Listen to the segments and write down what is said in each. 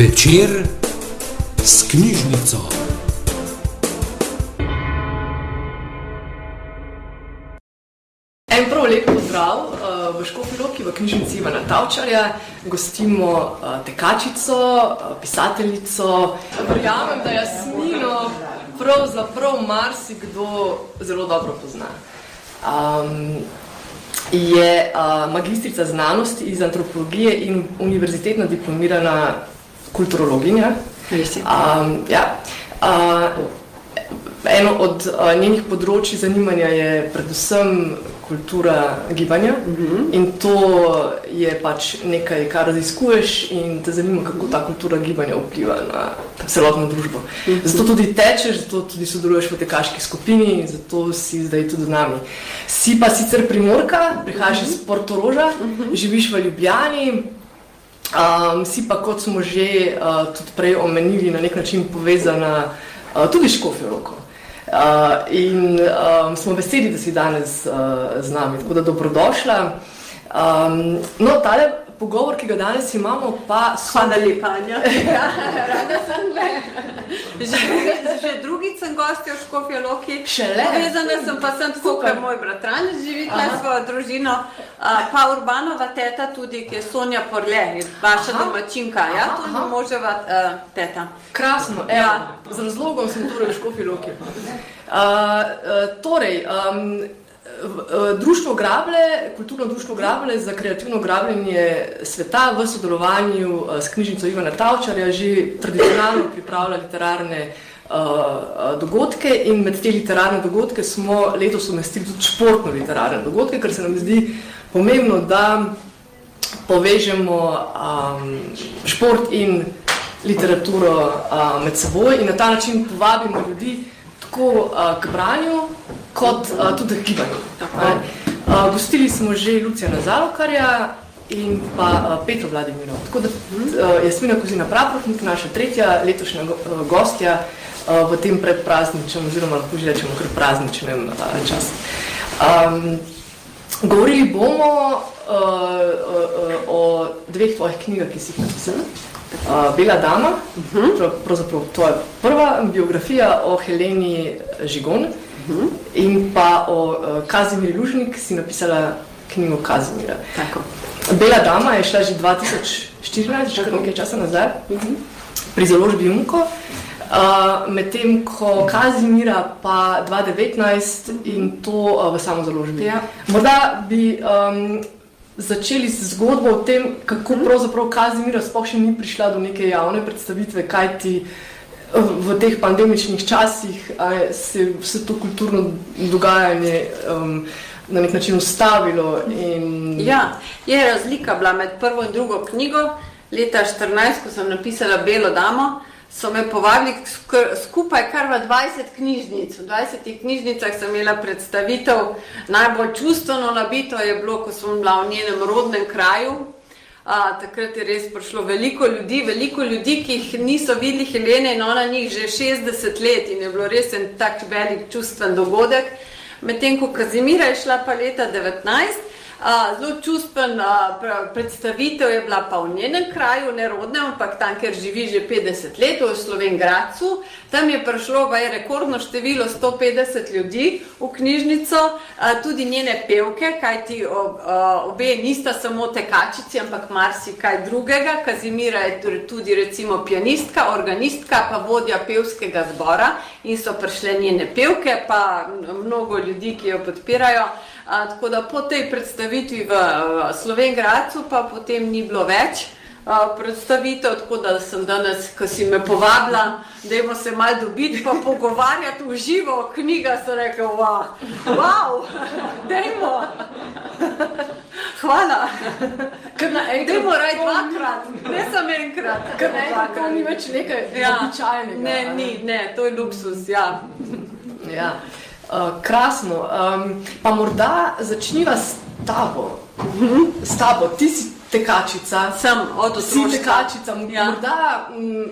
Večer s knjižnico. En prav lep pozdrav uh, v Škofiloki, v knjižnici Ivana Tavčarja. Gostimo uh, tekačico, uh, pisateljico. Verjamem, da Jasmino pravzaprav marsikdo zelo dobro pozna. Um, je uh, magistrica znanosti iz antropologije in univerzitetno diplomirana kulturologinja. Um, ja. uh, eno od uh, njenih področji zanimanja je predvsem kultura gibanja uh -huh. in to je pač nekaj, kar raziskuješ in te zanima, kako ta kultura gibanja vpliva na celotno družbo. Uh -huh. Zato tudi tečeš, zato tudi sodeluješ v tekaški skupini, zato si zdaj tudi z nami. Si pa sicer primorka, prihajaš uh -huh. iz Portoroža, uh -huh. živiš v Ljubljani, Um, si pa, kot smo že uh, tudi prej omenili, na nek način povezana uh, tudi s Škofijo roko. Uh, in um, smo veseli, da si danes uh, z nami, tako da dobrodošla. Um, no, tale pogovor, ki ga danes imamo, pa so... Hvala lepa, Anja. ja, rada sem le. Že, že drugič sem gostja v Škofjo Loki. Šele? Povezana sem pa sem tako, ker moj bratranec živi tukaj svojo družino, uh, pa Urbanova teta tudi, ki je Sonja Porle, vaša aha. domačinka, ja, aha, to je moževa uh, teta. Krasno, evo, ja. z razlogom sem torej v Škofjo Loki. Uh, uh, torej, um, Društvo Grable, kulturno društvo Grable za kreativno grabljenje sveta v sodelovanju s knjižnico Ivana Tavčarja že tradicionalno pripravlja literarne uh, dogodke in med te literarne dogodke smo letos umestili tudi športno literarne dogodke, ker se nam zdi pomembno, da povežemo um, šport in literaturo uh, med seboj in na ta način povabimo ljudi tako uh, k branju, kot uh, tudi gibanju. Uh, gostili smo že Lucijana Zalokarja in pa uh, Petro Vladimirov. Tako da uh, Jasmina Kozina Praprotnik, naša tretja letošnja uh, gostja uh, v tem predprazničnem, oziroma lahko že rečemo kar prazničnem uh, času. Um, govorili bomo uh, uh, uh, o dveh tvojih knjigah, ki si jih napisala. Uh, Bela dama, uh -huh. pravzaprav to je prva biografija o Heleni Žigon, uh -huh. in pa o uh, Kazimiri Lužnik si napisala knjigo Kazimira. Tako. Bela dama je šla že 2014, že nekaj časa nazaj, uh -huh. pri založbi Junko, uh, medtem ko Kazimira pa 2019 in to uh, v samo založbi. Ja. Morda bi um, začeli z zgodbo o tem, kako pravzaprav Kazimira sploh še ni prišla do neke javne predstavitve, kaj ti v teh pandemičnih časih se vse to kulturno dogajanje um, na nek način ustavilo. In... Ja, je razlika bila med prvo in drugo knjigo. Leta 14, ko sem napisala Belo damo, so me povabili skupaj kar v 20 knjižnic. V 20 knjižnicah sem imela predstavitev, najbolj čustveno nabito je bilo, ko sem bila v njenem rodnem kraju, A, takrat je res prišlo veliko ljudi, veliko ljudi, ki jih niso videli Helene in ona njih že 60 let in je bilo res en tak velik čustven dogodek. Medtem ko Kazimira je šla pa leta 19, Zelo čustven predstavitev je bila pa v njenem kraju, nerodnem, ampak tam, ker živi že 50 let, v Slovengracu. Tam je prišlo je rekordno število 150 ljudi v knjižnico, tudi njene pevke, kajti obe nista samo tekačici, ampak marsikaj drugega. Kazimira je tudi recimo pianistka, organistka, pa vodja pevskega zbora in so prišle njene pevke, pa mnogo ljudi, ki jo podpirajo. A, tako da po tej predstavitvi v Slovengracu pa potem ni bilo več predstavitev, tako da sem danes, ko si me povabila, da imamo se malo dobiti pa pogovarjati v živo knjiga, sem rekel, wow, wow dajmo. Hvala. Dajmo raj dvakrat, ne samo enkrat. Ker enkrat, to ni več nekaj ja. običajnega. Ne, ni, ne, to je luksus, ja. Ja. Uh, krasno. Um, pa morda začniva s tabo. S tabo, ti si tekačica. Sem od otroštva. Si tekačica. Ja. Morda, m,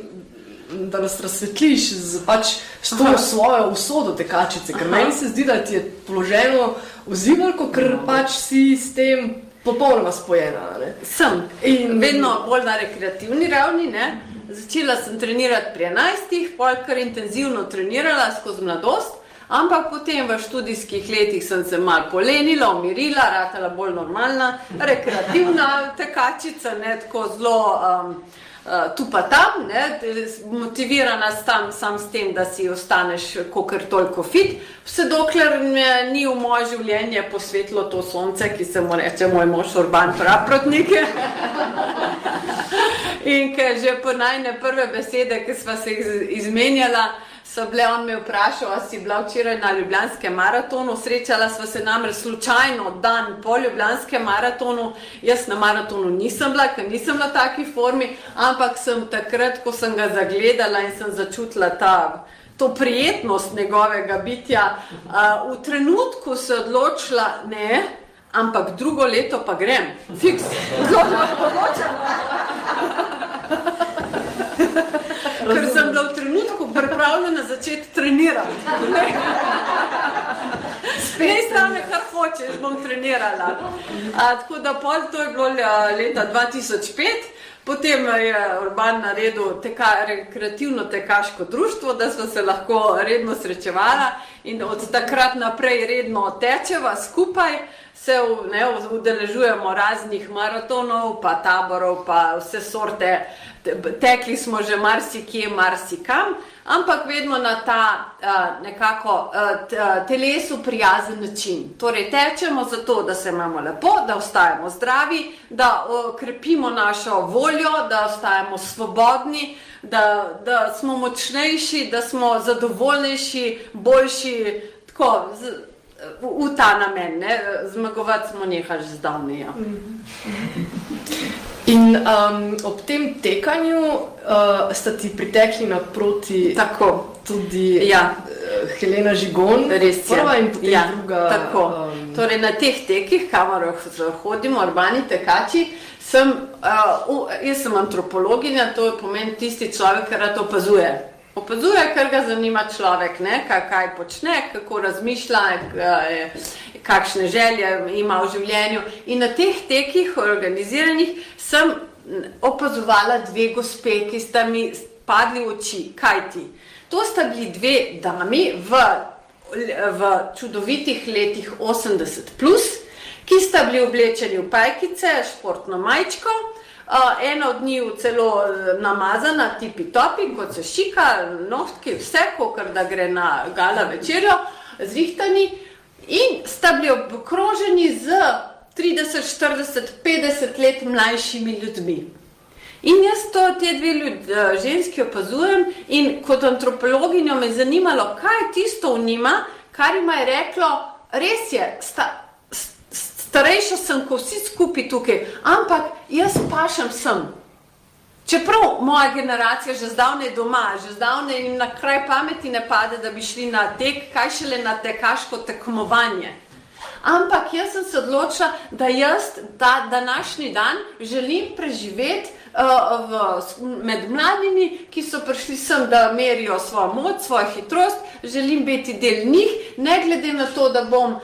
da nas razsvetliš z, pač, s to Aha. svojo usodo tekačice, ker Aha. meni se zdi, da ti je položeno v zivalko, ker pač si s tem popolnoma spojena. Ne? Sem. In vedno bolj na rekreativni ravni, ne? Začela sem trenirati pri 11, pol kar intenzivno trenirala skozi mladost. Ampak potem v študijskih letih sem se malo polenila, umirila, ratala bolj normalna, rekreativna tekačica, ne tako zelo um, uh, tu pa tam, ne, motivirana tam, sam s tem, da si ostaneš kokr toliko fit, vse dokler me ni v moje življenje posvetlo to sonce, ki se mu reče moj mož urban praprotnik. In ker že po najne prve besede, ki sva se jih izmenjala, so bile, on me vprašal, ali si bila včeraj na Ljubljanskem maratonu. Srečala sva se namreč slučajno dan po Ljubljanskem maratonu. Jaz na maratonu nisem bila, ker nisem v taki formi, ampak sem takrat, ko sem ga zagledala in sem začutila ta. To prijetnost njegovega bitja, uh, v trenutku se je odločila, ne, ampak drugo leto pa grem, fiks, zelo odločila. Ker sem bila v trenutku pripravljena začeti trenirati. Tam je, kar hočeš, bom trenirala. A, tako da pol to je bilo leta 2005. Potem je Urban naredil teka, rekreativno tekaško društvo, da smo se lahko redno srečevali in od takrat naprej redno tečeva skupaj, se ne, udeležujemo raznih maratonov, pa taborov, pa vse sorte. Tekli smo že marsikje, marsikam, ampak vedno na ta uh, nekako uh, telesu prijazen način. Torej, tečemo zato, da se imamo lepo, da ostajamo zdravi, da uh, krepimo našo voljo, da ostajamo svobodni, da, da smo močnejši, da smo zadovoljnejši, boljši. Tako, z, v, v ta namen, ne? zmagovati smo nekaj že zdavnaj. Ja. In um, ob tem tekanju uh, sta ti pritekli naproti tako. tudi ja. uh, Helena Žigon, res je. Prva in potem ja, druga. Tako. Um, torej, na teh tekih, kamor hodimo, urbani tekači, sem, uh, jaz sem antropologinja, to pomeni tisti človek, ki rad opazuje. Opazuje, ker ga zanima človek, ne, kaj, kaj počne, kako razmišlja, kakšne želje ima v življenju. In na teh tekih organiziranih sem opazovala dve gospe, ki sta mi padli v oči. Kaj ti? To sta bili dve dami v, v čudovitih letih 80, plus, ki sta bili oblečeni v pajkice, športno majčko. Uh, ena od njih celo namazana, tipi topi, kot se šika, nohtki, vse, kot da gre na gala večerjo, zrihtani. In sta bili obkroženi z 30, 40, 50 let mlajšimi ljudmi. In jaz to te dve ljudi, eh, ženski opazujem in kot antropologinjo me je zanimalo, kaj je tisto v njima, kar jim je reklo, res je, sta, starejša sem kot vsi skupaj tukaj, ampak jaz pašem sem. Čeprav moja generacija že zdavne doma, že zdavne jim na kraj pameti ne pade, da bi šli na tek, kaj šele na tekaško tekmovanje. Ampak jaz sem se odločila, da jaz ta današnji dan želim preživeti v, med mladimi, ki so prišli sem, da merijo svojo moč, svojo hitrost, želim biti del njih, ne glede na to, da bom uh,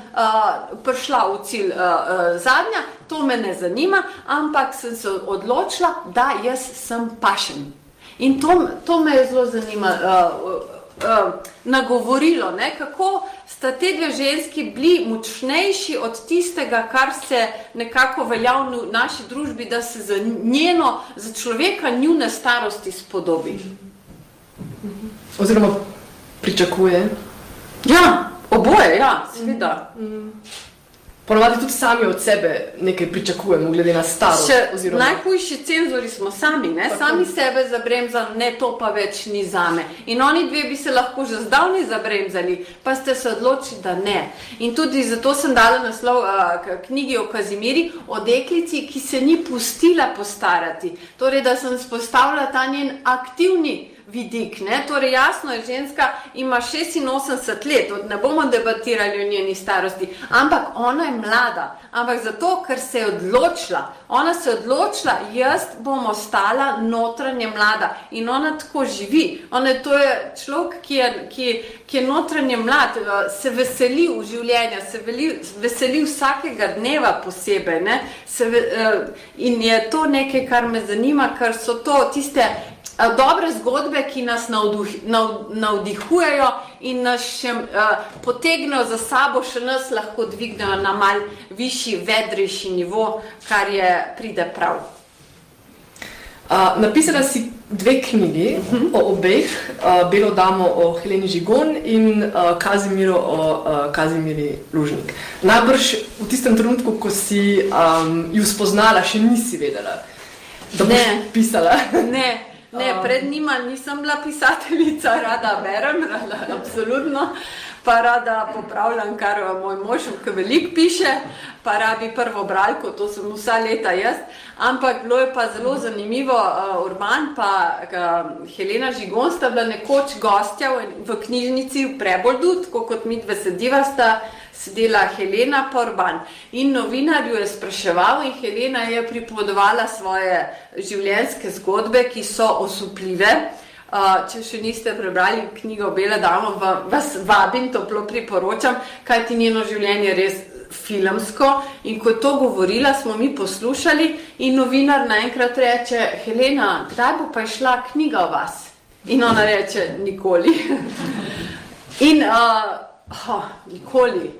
prišla v cilj uh, uh, zadnja, to me ne zanima, ampak sem se odločila, da jaz sem pašen. In to, to me je zelo zanimalo. Uh, uh, nagovorilo, ne, kako sta te dve ženski bili močnejši od tistega, kar se nekako velja v naši družbi, da se za njeno, za človeka njune starosti spodobi. Oziroma pričakuje. Ja, oboje, ja, seveda. Mm -hmm. Ponovadi tudi sami od sebe nekaj pričakujemo, glede na starost. Oziroma... Najhujši cenzori smo sami, ne? sami sebe zabremzali, ne to pa več ni zame. In oni dve bi se lahko že zdavni zabremzali, pa ste se odločili, da ne. In tudi zato sem dala naslov uh, knjigi o Kazimiri, o deklici, ki se ni pustila postarati. Torej, da sem spostavila ta njen aktivni vidik. Ne? Torej, jasno je, ženska ima 86 let, ne bomo debatirali o njeni starosti, ampak ona je mlada. Ampak zato, ker se je odločila, ona se je odločila, jaz bom ostala notranje mlada in ona tako živi. Ona je, to je človek, ki je, ki, ki je notranje mlad, eh, se veseli v življenju, se veli, veseli vsakega dneva posebej. Se, uh, in je to nekaj, kar me zanima, ker so to tiste dobre zgodbe, ki nas navduh, nav, navdihujejo in nas še a, potegnejo za sabo, še nas lahko dvignejo na mal višji, vedrejši nivo, kar je pride prav. Uh, napisala si dve knjigi uh -huh. o obeh, uh, Belo damo o Heleni Žigon in uh, Kazimiru o uh, Kazimiri Lužnik. Najbrž v tistem trenutku, ko si um, ju spoznala, še nisi vedela, da boš Ne. pisala. Ne, ne, pred njima nisem bila pisateljica, rada berem, rada, absolutno, pa rada popravljam, kar eh, moj mož, ki veliko piše, pa rabi prvo bralko, to sem vsa leta jaz. Ampak bilo je pa zelo zanimivo, uh, Urban pa uh, Helena Žigon sta bila nekoč gostja v, v knjižnici v Preboldu, tako kot mi dve sediva sta sedela Helena Porban in novinar jo je spraševal in Helena je pripovedovala svoje življenjske zgodbe, ki so osupljive. Uh, če še niste prebrali knjigo Bela dama, va- vas vabim, toplo priporočam, kaj ti njeno življenje je res filmsko. In ko je to govorila, smo mi poslušali in novinar naenkrat reče: Helena, kdaj bo pa išla knjiga o vas? In ona reče: Nikoli. In uh, oh, nikoli.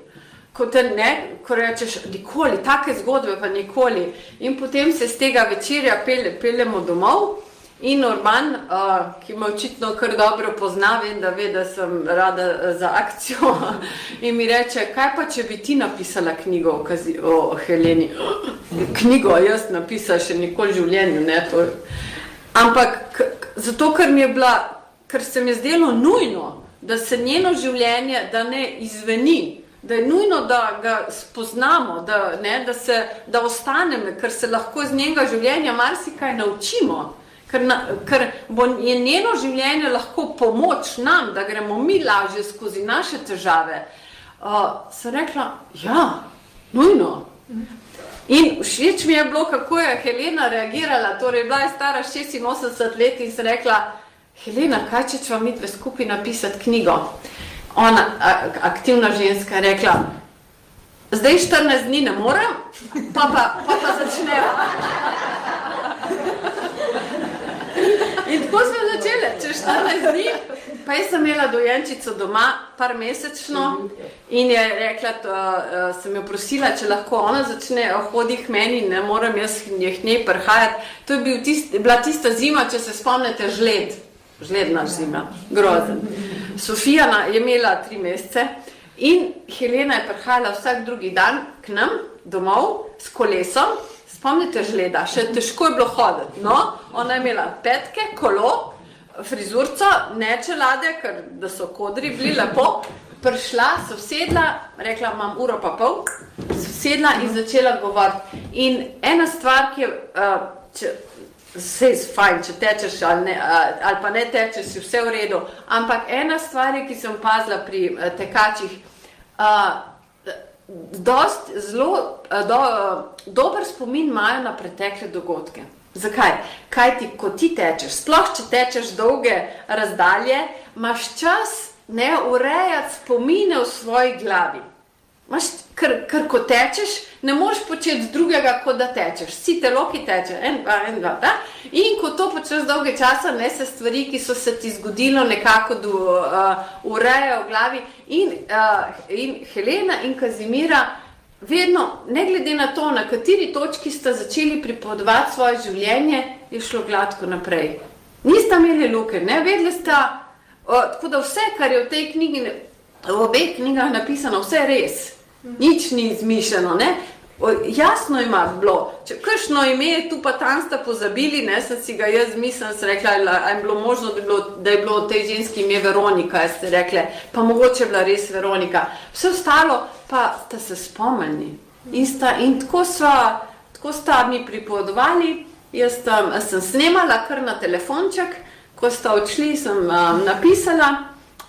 Ko, te ne, ko rečeš, nikoli, take zgodbe pa nikoli. In potem se z tega večerja pelje, peljemo domov. In Norman, uh, ki me očitno kar dobro pozna, vem, da ve, da sem rada eh, za akcijo, in mi reče, kaj pa če bi ti napisala knjigo o, kazi, o Heleni? Knjigo jaz napisala še nikoli v življenju, ne to. Ampak zato, ker mi je bila, ker se mi je zdelo nujno, da se njeno življenje, da ne izveni, da je nujno, da ga spoznamo, da, ne, da, se, da ostanemo, ker se lahko iz njenega življenja marsikaj naučimo. Ker, na, ker bo je njeno življenje lahko pomoč nam, da gremo mi lažje skozi naše težave. Uh, sem rekla, ja, nujno. In všeč mi je bilo, kako je Helena reagirala. Torej, bila je stara 86 let in sem rekla, Helena, kaj če ćemo mi dve skupaj napisati knjigo? Ona, aktivna ženska, je rekla, zdaj 14 dni ne morem, pa pa, pa, pa začneva. In tako smo začeli, čez 14 dni. Pa jaz sem imela dojenčico doma, par mesečno, in je rekla, da sem jo prosila, če lahko ona začne hoditi meni, ne morem jaz k njej prihajati. To je bil tist, bila tista zima, če se spomnite, žled, žledna zima, grozen. Sofija je imela tri mesece in Helena je prihajala vsak drugi dan k nam domov s kolesom. Spomnite žleda, še težko je bilo hoditi. No, ona je imela petke, kolo, frizurco, ne čelade, ker da so kodri bili lepo. Prišla, se usedla, rekla, imam uro pa pol, se usedla in začela govoriti. In ena stvar, ki je, uh, če, vse je fajn, če tečeš ali, ne, ali pa ne tečeš, je vse v redu. Ampak ena stvar, je, ki sem opazila pri uh, tekačih, uh, dost, zelo do, dober spomin imajo na pretekle dogodke. Zakaj? Kaj ti, ko ti tečeš, sploh če tečeš dolge razdalje, imaš čas ne urejati spomine v svoji glavi. Maš, ker, ker ko tečeš, ne moreš početi drugega, kot da tečeš. Si telo, ki teče, en, dva, en, dva. Da? In ko to počneš dolge časa, ne se stvari, ki so se ti zgodilo, nekako do, uh, urejajo v glavi. In, uh, in Helena in Kazimira, vedno, ne glede na to, na kateri točki sta začeli pripovedovati svoje življenje, je šlo gladko naprej. Nista imeli luke, ne vedeli sta, uh, tako da vse, kar je v tej knjigi, v obeh knjigah napisano, vse je res. Nič ni izmišljeno, ne? O, jasno ima bilo, če kršno ime je tu pa tam sta pozabili, ne, sem si ga jaz mislila, sem rekla, "La- a je bilo možno, da, bi bilo, da je bilo tej ženski ime Veronika, jaz ste rekli, pa mogoče je bila res Veronika. Vse ostalo pa sta se spomnili. In, sta, in tako, sva, tako sta mi pripovedovali, jaz tam, sem snemala kar na telefonček, ko sta odšli, sem um, napisala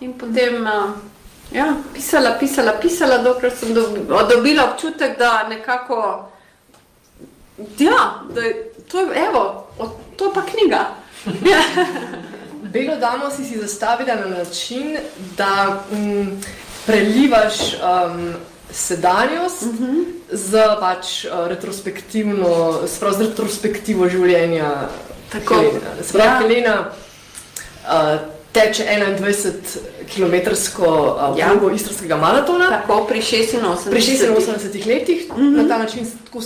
in potem uh, ja, pisala, pisala, pisala, dokler sem dobi- dobila občutek, da nekako, ja, da je to, je- evo, o, to je pa knjiga. Ja. Belo damo si si zastavila na način, da m, prelivaš um, sedanjost uh Mhm. -huh. z pač uh, retrospektivno, sprav z retrospektivo življenja Tako. Helena. Se pravi, Ja. Helena uh, teče 21 km uh, Ja. progo istrskega maratona. Tako pri 86. Pri 86 letih, mm -hmm. na ta način tako,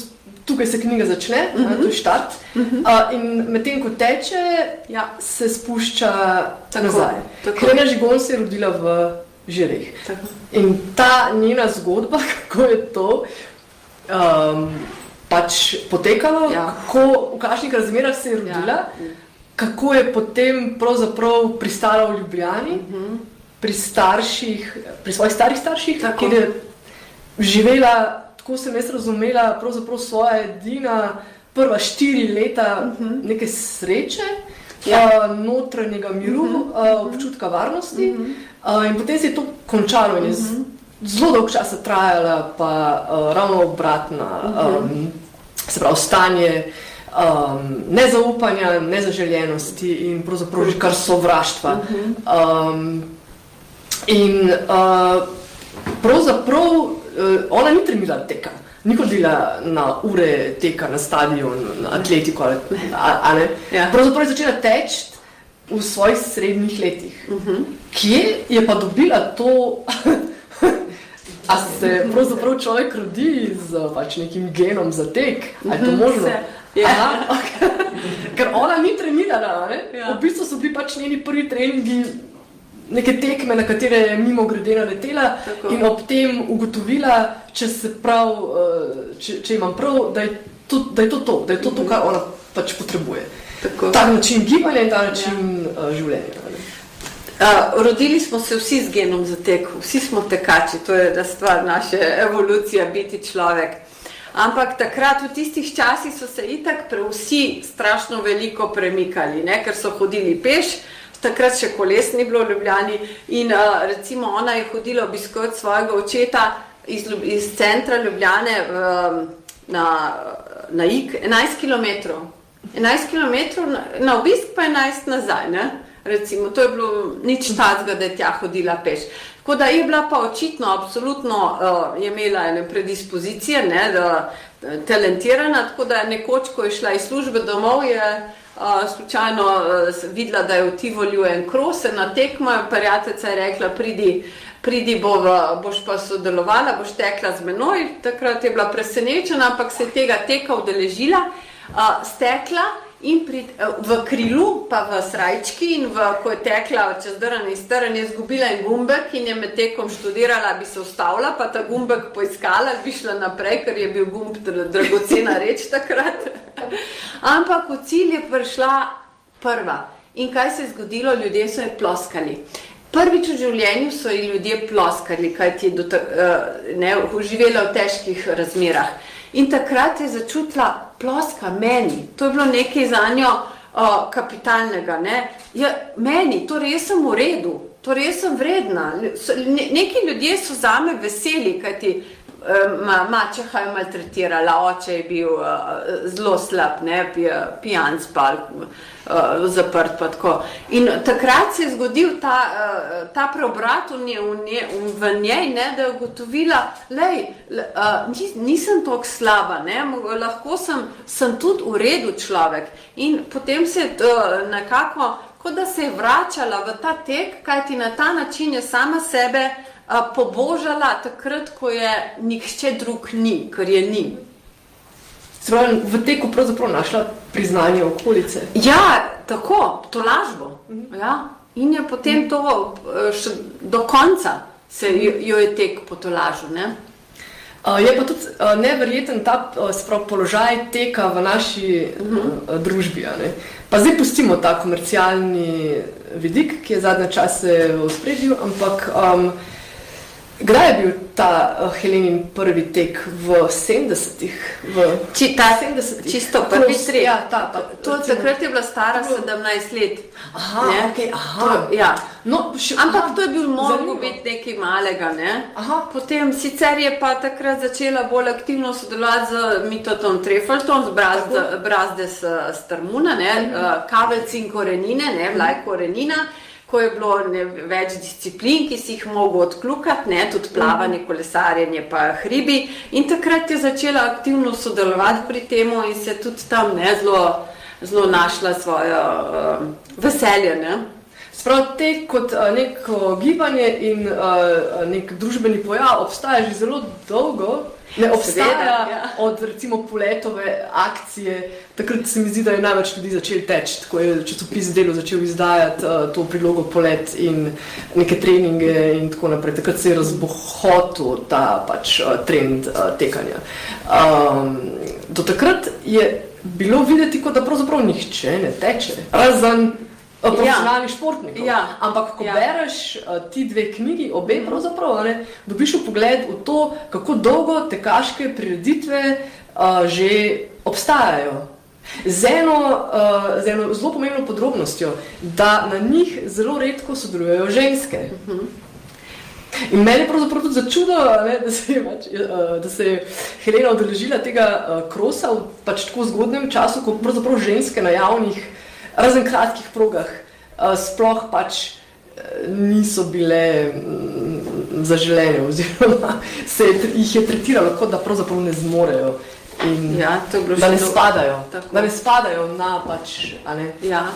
tukaj se knjiga začne, mm -hmm. to je štart. Mm -hmm. uh, in medtem ko teče, Ja. se spušča Tako, nazaj. Helena Žigon se je rodila v Žireh. Tako. In ta njena zgodba, kako je to um, pač potekalo, Ja. kako, v kakšnih razmerah se je rodila, Ja. Kako je potem pravzaprav pristala v Ljubljani, uh -huh. pri starših, pri svojih starih starših, Tako. kjer je živela, tako sem jaz razumela, pravzaprav svoja edina prva štiri leta uh -huh. neke sreče. Ja. Uh, notranjega miru, uh -huh. uh, občutka varnosti, uh -huh. uh, in potem se je to končalo, in je uh -huh. zelo dolgo časa trajala, pa uh, ravno obratna, uh -huh. um, se pravi, stanje um, nezaupanja, nezaželjenosti in pravzaprav že kar sovraštva. Um, in uh, pravzaprav uh, ona ni trenirala teka. Ni hodila na ure teka na stadion, na atletiko. ali- ne? Ja. Pravzaprav je začela teči v svojih srednjih letih. Uh -huh. Kje je pa dobila to, a se pravzaprav človek rodi z pač nekim genom za tek? Ali je to možno? Ja. Okay. Ker ona ni trenirala? Ja. v bistvu so bili pač njeni prvi treningi. Neke tekme, na katere je mimo grede naletela, Tako. in ob tem ugotovila, če, prav, eh, če, če imam prav, da je, to, da je to to, da je to, to kar ona pač potrebuje. Tako. Tak način gibanja in ta način ja. življenja. a ne. Uh, rodili smo se vsi z genom za tek, vsi smo tekači, to je da stvar naše evolucije, biti človek. Ampak takrat, v tistih časih, so se itak pre vsi strašno veliko premikali, ne? ker so hodili peš, takrat še koles ni bilo v Ljubljani. In uh, recimo ona je hodila obiskovati svojega očeta iz, iz centra Ljubljane v, na, na Ig 11 km. 11 km na, na obisk, pa 11 nazaj. Ne? Recimo, to je bilo nič tazga, da je tja hodila peš. Tako da je bila pa očitno, absolutno uh, je imela ene predispozicije, ne, da, da, talentirana, tako da nekoč, ko je šla iz službe domov, je uh, slučajno uh, videla, da je v Tivolju en krose na tekmo, in prijateljica je rekla, pridi, pridi bo v, boš pa sodelovala, boš tekla z menoj. Takrat je bila presenečena, ampak se je tega teka udeležila, uh, stekla. In pri, v krilu, pa v srajčki, in v, ko je tekla čez drn in strn, je izgubila en gumbek in je med tekom študirala, bi se ustavila, pa ta gumbek poiskala, bi šla naprej, ker je bil gumb dra- dragocena reč takrat. Ampak v cilj je prišla prva. In kaj se je zgodilo? Ljudje so ji ploskali. Prvič v življenju so ji ljudje ploskali, kajti je do ta- eh, ne, živela v težkih razmerah. In takrat je začutila ploska meni. To je bilo nekaj za njo uh, kapitalnega. Ne? Ja, meni, torej jaz sem v redu, torej jaz sem vredna. Ne, neki ljudje so zame veseli, kajti ma, mačeha je maltretirala, oče je bil uh, zelo slab, ne, pi, pijan spal. Uh, zaprt pa tako. In takrat se je zgodil ta, uh, ta preobrat v, nje, v, nje, v njej, ne, da je ugotovila, da uh, nisem tako slaba, ne, lahko sem, sem tudi v redu človek. In potem se je uh, nekako, kot da se je vračala v ta tek, kajti na ta način je sama sebe pobožala, takrat, ko je nihče drug ni, ker je ni. Pravi, v teku pravzaprav našla priznanje okolice. Ja, tako, to lažbo. Ja. In je potem to eh, še do konca se jo, jo je tek potolažil. Ne? Uh, je pa tudi uh, neverjeten ta uh, položaj teka v naši uh, družbi. a ne. Pa zdaj pustimo ta komercialni vidik, ki je zadnje čase v spredju, ampak um, kdaj je bil ta uh, Helenin prvi tek v 70-ih? V Či, ta, 70-ih. čisto prvi trek. Ja, ta, ta, To, recimo. takrat je bila stara To bilo- 17 let. Aha, ne. okej, aha. To, ja. No, še, Ampak aha, to je bil mogo zanimivo. biti nekaj malega. Ne? Aha. Potem sicer je pa takrat začela bolj aktivno sodelovati z Mitotom Trefeltom, z Brazde, Brazde s Strmuna, ne? uh, kavelci in korenine, ne, vlaj korenina. Ko je bilo ne, več disciplin, ki si jih mogel odkljukati, ne, tudi plavanje, kolesarjenje, pa hribi. In takrat je začela aktivno sodelovati pri tem in se tudi tam ne zelo zelo našla svojo uh, veselje. Ne? Sprav te kot uh, neko gibanje in uh, nek družbeni pojav obstaja že zelo dolgo. Ne obstaja Seveda, ja. od recimo poletove akcije, takrat se mi zdi, da je največ ljudi začel teči, ko je časopis delo začel izdajati uh, to prilogo polet in neke treninge in tako naprej. Takrat se je razbohotil ta pač uh, trend uh, tekanja. Um, do takrat je bilo videti, kot da pravzaprav nihče ne teče, razen uh, profesionalnih športnikov. Ja. Ampak ko Ja. bereš uh, ti dve knjigi, obe pravzaprav, a ne, dobiš pogled v to, kako dolgo tekaške prireditve uh, že obstajajo. Z eno, uh, z eno zelo pomembno podrobnostjo, da na njih zelo redko sodelujejo ženske. In meni je pravzaprav tudi začudo, ne, da, se je, pač, uh, da se je Helena odeležila tega uh, krosa v pač tako zgodnem času, ko pravzaprav ženske na javnih, razen kratkih progah, uh, sploh pač eh, niso bile mm, zaželene, oziroma se je, jih je tretiralo, kot da pravzaprav ne zmorejo. In Ja, da ne dolgo. spadajo, Tako. da ne spadajo na pač, ne, Ja.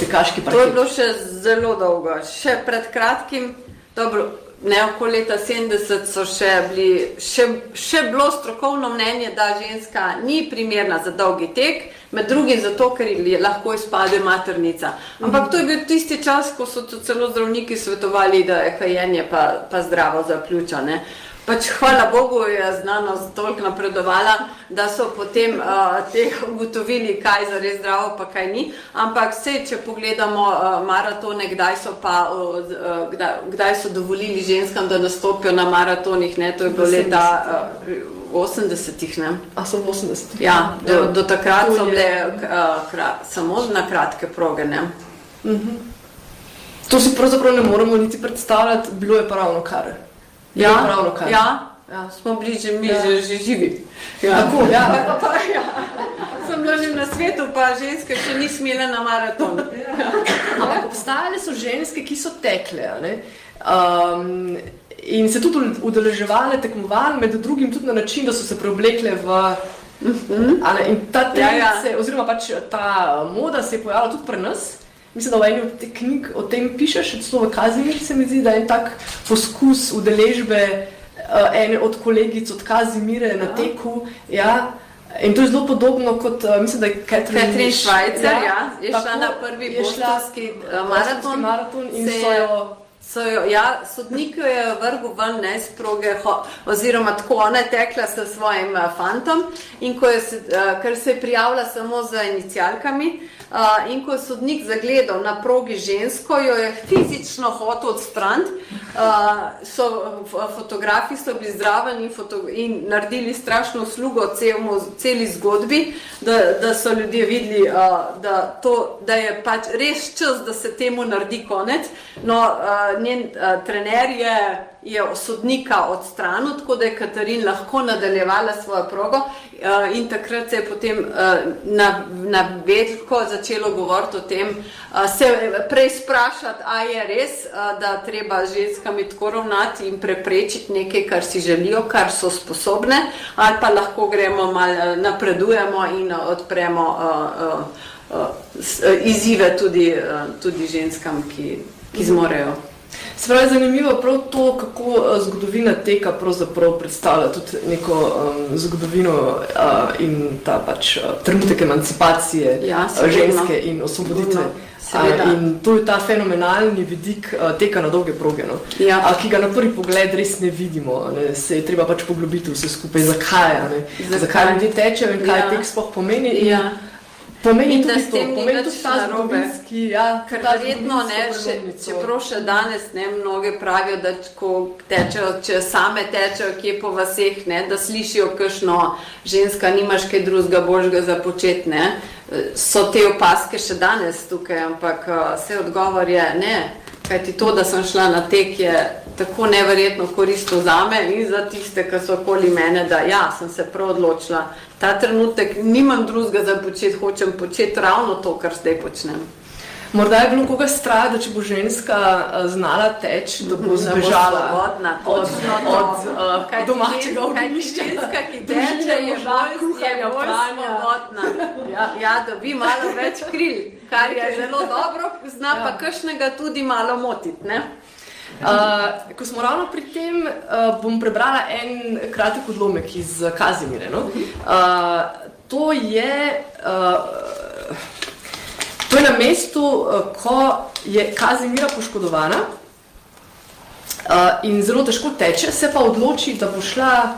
tekaški To je bilo še zelo dolgo. Še pred kratkim, dobro, ne okoli leta 70 so še bili, še, še bilo strokovno mnenje, da ženska ni primerna za dolgi tek, med drugim zato, ker ji lahko izpade maternica. Ampak to je bil tisti čas, ko so celo zdravniki svetovali, da je kajenje pa, pa zdravo za pljuča. Ne? Pač hvala Bogu je znanost toliko napredovala, da so potem uh, teh ugotovili, kaj za res zdravo, pa kaj ni. Ampak vse, če pogledamo uh, maratone, kdaj so, pa, uh, kdaj, kdaj so dovolili ženskam, da nastopijo na maratonih, ne, to je bilo leta uh, 80-ih. ne. A so v 80. Ja, do, do takrat To so bile uh, kra, samo na kratke proge. Ne. To si pravzaprav ne moremo niti predstavljati, bilo je pa ravno kar. Bilo je pa ravno kar. ja, Ja. smo bili že mi, Ja. ja. že, že živi. Tako, ja. Pa, pa, ja. Sem bila že na svetu, pa ženske še ni smele na maraton. Ampak obstajale so ženske, ki so tekle. Um, in se tudi udeleževale tekmovanj, med drugim tudi na način, da so se preoblekle v. a Ne, in ta trend, Ja, ja. Se, oziroma pač ta moda se je pojavila tudi pri nas. Mislim, da v eni od teh knjig o tem pišeš, celo v Kazimir se mi zdi, da je en tak poskus udeležbe uh, ene od kolegic od Kazimire na teku. Ja. In to je zelo podobno kot, uh, mislim, da je Catherine, Catherine Schweizer, ja, je šla na prvi šla bostonski eh, maraton, maraton, in se so je- jo So jo, ja, sodnik jo je vrgel ven ne, z proge, oziroma tako ona je tekla s svojim uh, fantom, in ko je uh, ker se je prijavila samo z inicialkami, uh, in ko je sodnik zagledal na progi žensko, jo je fizično hotel odstraniti. Uh, so, fotografi so bili zraven in, foto, in naredili strašno uslugo celmu, celi zgodbi, da, da so ljudje videli, uh, da, to, da je pač res čas, da se temu naredi konec. No, uh, njen uh, trener je, je sodnika odstranil, tako da je Katarin lahko nadaljevala svojo progo uh, in takrat se je potem uh, na, na vedko začelo govoriti o tem, uh, se prej sprašati, a je res, uh, da treba z ženskami tako ravnati in preprečiti nekaj, kar si želijo, kar so sposobne, ali pa lahko gremo malo uh, napredujemo in uh, odpremo uh, uh, izzive tudi, uh, tudi ženskam, ki, ki zmorejo. Se pravi, zanimivo je prav to, kako zgodovina teka predstavlja tudi neko um, zgodovino uh, in ta pač uh, trenutek emancipacije Ja, ženske in osvoboditve. Sigurno, seveda. In to je ta fenomenalni vidik uh, teka na dolge proge, no? Ja. uh, ki ga na prvi pogled res ne vidimo. a Ne? Se je treba pač poglobiti vse skupaj, zakaj, a ne? Zakaj? zakaj ljudje tečejo in kaj Ja. tek sploh pomeni. in Ja. Pomeni tudi s to, tem ni pomeni tudi ta zgodovinski, ja, Ker ta verjetno ne, še, čeprav še danes ne, mnoge pravijo, da ko tečejo, če same tečejo kje po vaseh, ne, da slišijo kakšno ženska, nimaš kaj drugega božga za početi, ne. So te opaske še danes tukaj, ampak vse odgovor je ne. Kajti to, da sem šla na tek, je tako neverjetno koristno za me in za tiste, ki so okoli mene, da ja, sem se prav odločila. Ta trenutek nimam drugega za početi, hočem početi ravno to, kar zdaj počnem. Morda je bilo koga strah, da če bo ženska uh, znala teči, da bo zbežala od, od, od uh, domačega ognjišča. Ženska, ki teče, je bolj svobodna. Ja. ja, dobi malo več kril, kar je zelo dobro, zna ja. pa kršnega tudi malo motiti. Uh, ko smo ravno pri tem, uh, bom prebrala en kratek odlomek iz Kazimire. No? Uh, to je. Uh, To je na mestu, ko je Kazimira poškodovana in zelo težko teče, se pa odloči, da bo šla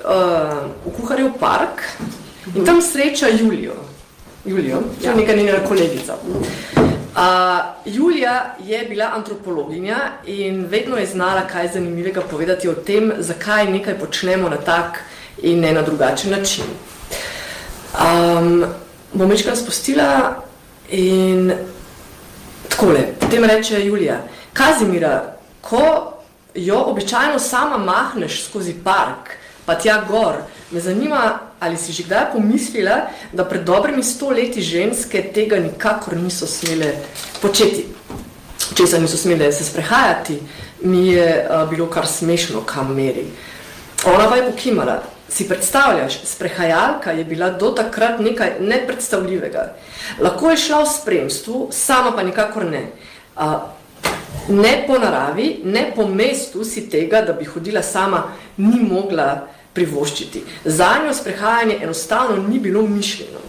v kuharjev park in tam sreča Julijo. Julijo, to je neka njena kolegica. Uh, Julija je bila antropologinja in vedno je znala kaj zanimivega povedati o tem, zakaj nekaj počnemo na tak in ne na drugačen način. Um, bom večkrat spustila in takole, potem reče Julija, Kazimira, ko jo običajno sama mahneš skozi park, pa tja gor, me zanima, ali si že kdaj pomislila, da pred dobrimi sto leti ženske tega nikakor niso smele početi. Če se niso smele se sprehajati, mi je uh, bilo kar smešno, kam meri. Ona pa je pokimala. Si predstavljaš, sprehajalka je bila do takrat nekaj nepredstavljivega. Lahko je šla v spremstvu, sama pa nikakor ne. Uh, ne po naravi, ne po mestu si tega, da bi hodila sama, ni mogla privoščiti. Za njo sprehajanje enostavno ni bilo mišljeno.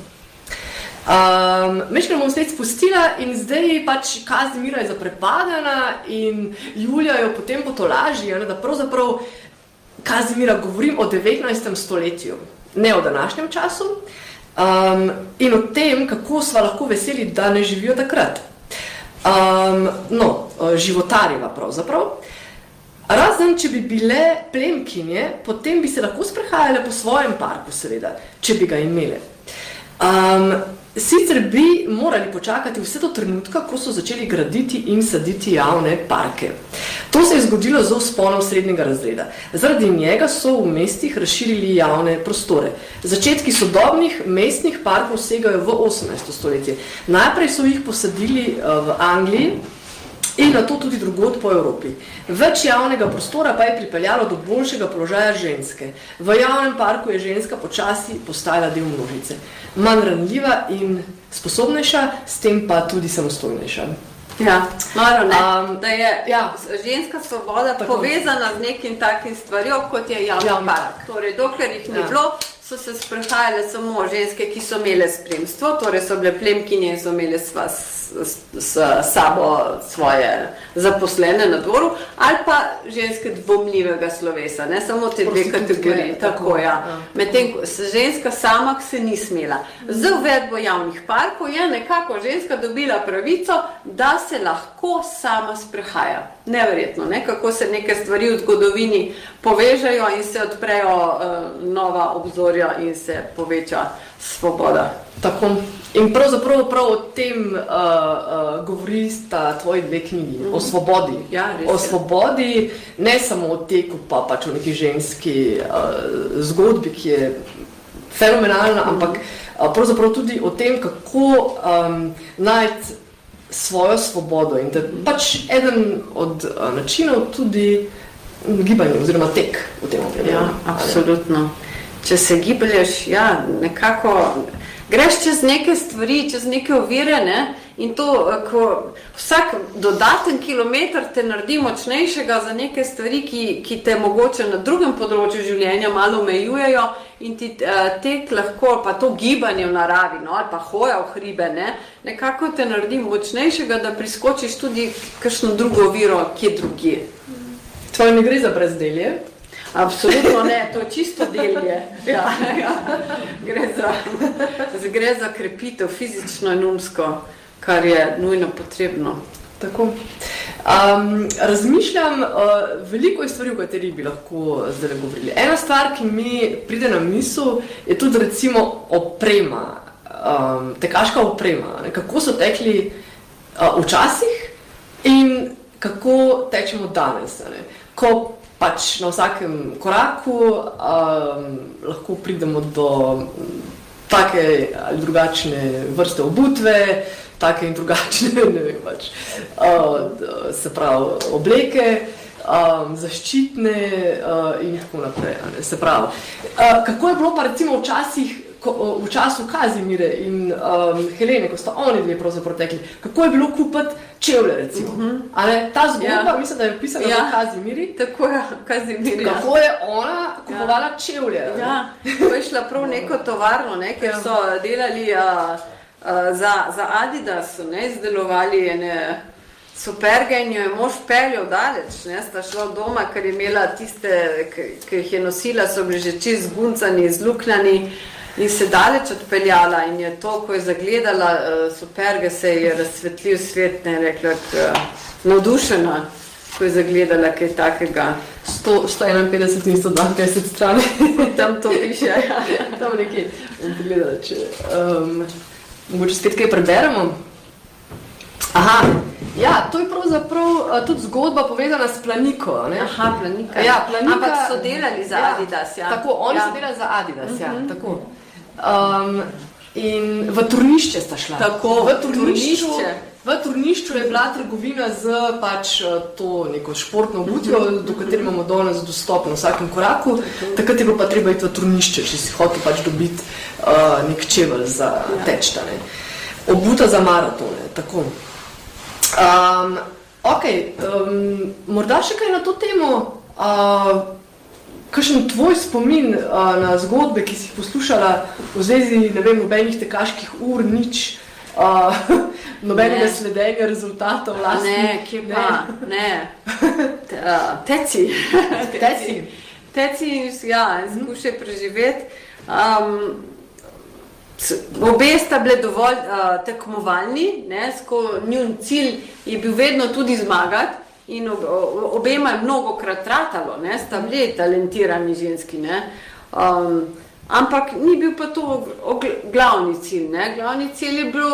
Um, Meškaj bom spet spustila in zdaj pač Kazimira je zaprepadena in Julija jo potem potolaži, da pravzaprav Kazimira govorim o 19. stoletju, ne o današnjem času um, in o tem, kako sva lahko veseli, da ne živijo takrat. Um, no, životarjeva pravzaprav. Razen, če bi bile plemkinje, potem bi se lahko sprehajale po svojem parku, seveda, če bi ga imele. Um, sicer bi morali počakati vse do trenutka, ko so začeli graditi in saditi javne parke. To se je zgodilo z vzponom srednjega razreda. Zaradi njega so v mestih razširili javne prostore. Začetki sodobnih mestnih parkov segajo v 18. stoletje. Najprej so jih posadili eh, v Angliji, in na to tudi drugod po Evropi. Več javnega prostora pa je pripeljalo do boljšega položaja ženske. V javnem parku je ženska počasi postala del množice. Manj ranljiva in sposobnejša, s tem pa tudi samostojnejša. Ja, malo ne. Um, da je ja. ženska svoboda Tako. povezana z nekim takim stvarjo, kot je javni ja, park. Torej, dokler jih ni ja. bilo, so se sprehajale samo ženske, ki so imele spremstvo, torej so bile plemkinje in so imele sva s, s sabo svoje zaposlene na dvoru, ali pa ženske dvomljivega slovesa, ne samo te dve kategorije. Tako, ja. ja. Medtem ženska sama se ni smela. Z uvedbo javnih parkov je nekako ženska dobila pravico, da se lahko sama sprehaja. Neverjetno, ne? kako se neke stvari v zgodovini povežajo in se odprejo uh, nova obzorja in se poveča svoboda. Tako. In pravzaprav prav o tem uh, uh, govori sta tvoji dve knjigi, mm -hmm. o mhm. svobodi. Ja, o svobodi, ne samo o teku, pa pač o neki ženski uh, zgodbi, ki je fenomenalna, mm -hmm. ampak uh, pravzaprav tudi o tem, kako um, najti svojo svobodo. In da pač eden od uh, načinov tudi gibanje oziroma tek v tem obdobju. Ja, absolutno. Če se giblješ, ja, nekako greš čez neke stvari, čez neke ovire, ne? In to, eh, ko vsak dodaten kilometr te naredi močnejšega za neke stvari, ki, ki te mogoče na drugem področju življenja malo omejujejo in ti uh, tek lahko, pa to gibanje v naravi, no, ali pa hoja v hribe, ne? nekako te naredi močnejšega, da priskočiš tudi kakšno drugo oviro, kje drugje. Tvoje ne gre za brezdelje? Absolutno ne, to je čisto delje. Ja, ja. Gre, za, gre za krepitev fizično in umsko, kar je nujno potrebno. Tako. Um, razmišljam, uh, veliko je stvari, o katerih bi lahko zdaj govorili. Ena stvar, ki mi pride na misel, je tudi recimo oprema, um, tekaška oprema. Ne? Kako so tekli uh, včasih in kako tečemo danes. Ne? Ko pač na vsakem koraku um, lahko pridemo do take ali drugačne vrste obutve, take in drugačne, ne vem pač, uh, se pravi, obleke. Um, zaščitne uh, in tako naprej. Se pravi, uh, kako je bilo pa recimo včasih, ko, v času Kazimire in um, Helene, ko sta oni dve pravzaprav tekli, kako je bilo kupiti čevlje, recimo. Uh -huh. Ale, ta zgodba, ja. mislim, da je pisala ja. v Kazimiri. Tako je, Kazimiri. Ja. Kako je ona kupovala ja. čevlje? Ja, to je šla prav neko tovarno, ne, ker ja. so delali uh, uh, za, za Adidas, ne, izdelovali ene superge in jo je mož peljal daleč, ne, sta šla doma, ker je imela tiste, ki jih je nosila, so bili že čist zguncani, zluknjani in se daleč odpeljala in je to, ko je zagledala uh, superge, se je razsvetlil svet, ne rekla, uh, navdušena, ko je zagledala kaj takega. 151 in 152 strani. tam to piše, ja. tam nekje. Pogledala, če um, mogoče spet kaj preberemo. Aha, ja, to je pravzaprav uh, tudi zgodba povedana s Planiko. Ne? Aha, Planika. Ja, Planika. Ampak so delali za ja, Adidas, ja. Tako, oni ja. so delali za Adidas, uh -huh. ja, mhm. tako. Um, in v turnišče sta šla. Tako, v turnišču, v turnišču je bila trgovina z pač eh, to neko športno obutjo, uh -huh. do katere imamo danes dostop na vsakem koraku. Takrat je bilo pa treba iti v turnišče, če si hotel pač dobiti uh, nek čevelj za ja. tečtane. Obuta za maratone, tako. Um, ok, um, morda še kaj na to temo. Uh, kakšen tvoj spomin uh, na zgodbe, ki si jih poslušala v zvezi, ne vem, nobenih tekaških ur, nič, uh, nobenega ne. sledenja rezultatov vlastnih? Ne, kje pa, ne. Te, uh, teci. teci. Teci, ja, skušaj preživeti. Um, Obe sta bile dovolj uh, tekmovalni, njun cilj je bil vedno tudi zmagati, in ob, obema je mnogo krat ratalo, ne, sta bili talentirani ženski, ne. Um, ampak ni bil pa to glavni cilj, ne. Glavni cilj je bil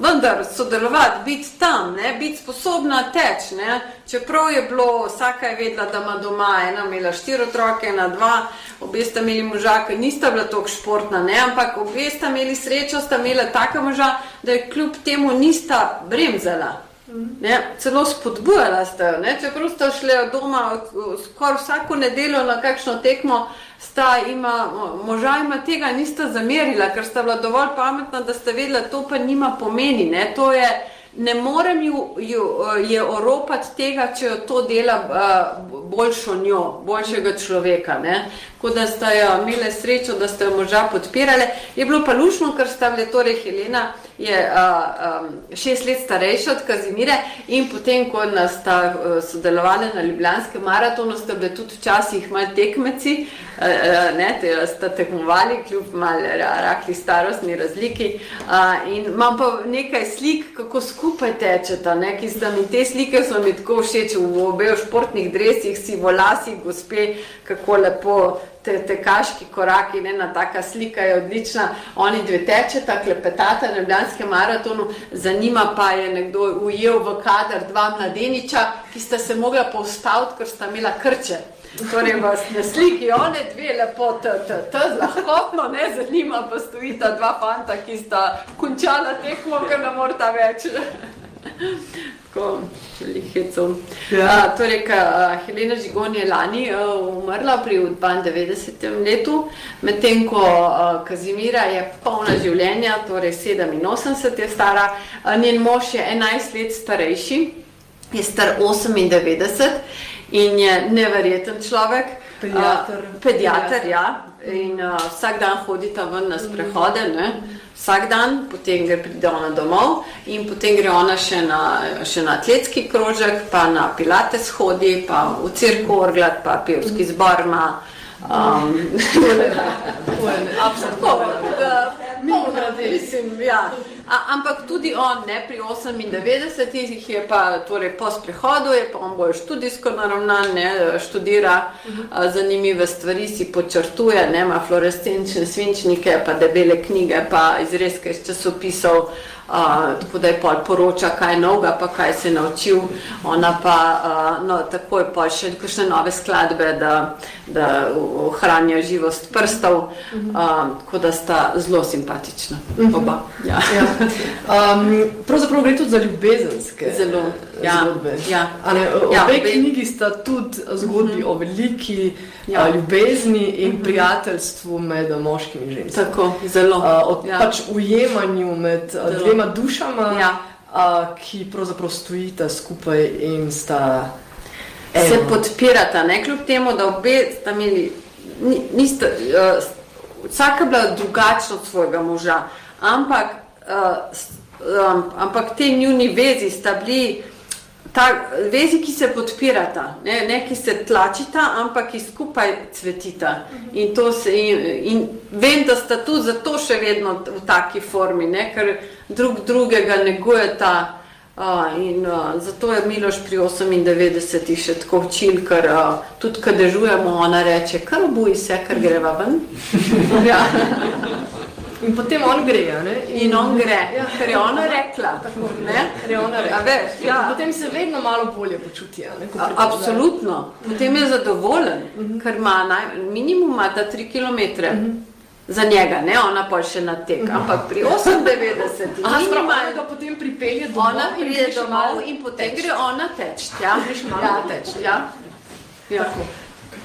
vendar sodelovati, biti tam, ne, biti sposobna teč, ne. Čeprav je bilo, vsaka je vedela, da ima doma, ena imela štiri otroke, ena dva, obe sta imeli moža, ki nista bila toliko športna, ne, ampak obe sta imeli srečo, sta imela taka moža, da je kljub temu nista bremzala. Ne, celo spodbujala ste jo, čeprav ste šli doma skoraj vsako nedeljo na kakšno tekmo, sta ima, moža ima tega nista zamerila, ker sta bila dovolj pametna, da ste vedela, to pa nima pomeni. Ne, to je, ne morem ju, ju je oropati tega, če jo to dela boljšo njo, boljšega človeka. Ne. Ko da sta jo imeli srečo, da ste jo moža podpirali. Je bilo pa lušno, ker sta bile torej Helena je uh, um, šest let starejša od Kazimire in potem, ko nas sta uh, sodelovali na Ljubljanskem maratonu, sta bile tudi včasih malo tekmeci, uh, ne, te sta tekmovali, kljub malo rahli starostni razliki. Uh, in imam pa nekaj slik, kako skupaj tečeta, ne, ki sta mi te slike so mi tako všeč v obeh športnih dresih, si volasi, gospe, kako lepo te, tekaški koraki, ne, ena taka slika je odlična. Oni dve tečeta, klepetata na Ljubljanskem maratonu, za njima pa je nekdo ujel v kader dva mladeniča, ki sta se mogla povstaviti, ker sta imela krče. Torej, vas na sliki one dve lepo lahkotno, ne, za njima pa stojita dva fanta, ki sta končala tekmo, ker ne morata več tako lihecov. Ja. Torej, ka, Helena Žigon je lani uh, umrla pri 92. letu, medtem ko uh, Kazimira je polna življenja, torej 87 je stara, uh, njen mož je 11 let starejši, je star 98 in je neverjeten človek. Pediater. Uh, pediater, ja. In uh, vsak dan hodita ven na sprehode. Ne? Vsak dan, potem gre pride ona domov in potem gre ona še na, še na atletski krožek, pa na pilates hodi, pa v cirku orglat, pa pevski zbor ima. Um, Absolutno. Mislim, ja. A, ampak tudi on, ne pri 98 jih je pa, torej po sprehodu, je pa on bolj študijsko naravnan, ne, študira a, zanimive stvari, si počrtuje, ne, ima fluorescenčne svinčnike, pa debele knjige, pa izrezke iz časopisov. Uh, tako da je pol poroča, kaj je novega, pa kaj se je naučil, ona pa uh, no, takoj pa še kakšne nove skladbe, da, da ohranja živost prstov, uh, tako da sta zelo simpatična oba. Ja. Ja. Um, pravzaprav gre tudi za ljubezenske Zelo, ja, zgodbe. ja. A Ne, obe Ja, ja, obe- knjigi sta tudi zgodbi o veliki Ja. ja. ljubezni in prijateljstvu med moškimi in ženskami. Tako, zelo. Uh, o Ja. pač ujemanju med Zelo. dvema dušama, Ja. uh, ki pravzaprav stojita skupaj in sta se eno. podpirata, ne kljub temu, da obe sta imeli, ni- nista, uh, vsaka bila drugačna od svojega moža, ampak, uh, um, ampak te njuni vezi sta bili. Ta, vezi, ki se podpirata, ne, ne ki se tlačita, ampak ki skupaj cvetita. In, to se, in, in vem, da sta tudi zato še vedno v taki formi, ne, ker drug drugega negujeta. Uh, in uh, zato je Miloš pri 98 še tako učil, ker uh, tudi, ko dežujemo, ona reče: kar obuj se, ker greva ven. ja. In potem on gre. Ne? In on gre, Ja. ker je ona rekla. Ne? Ker je ona rekla. veš, ja. In Potem se vedno malo bolje počuti. Ne, A-. Absolutno. Potem je zadovoljen, ker ima naj, minimum ima ta 3 km. Za njega, ne ona pa še na tek, ampak pri 98 Aha, sprav, ona minimalno ga potem pripelje domov ona in pride gre še domov malo in potem teč. gre ona teč. Ja, Greš malo ja, teč. Ja. Ja.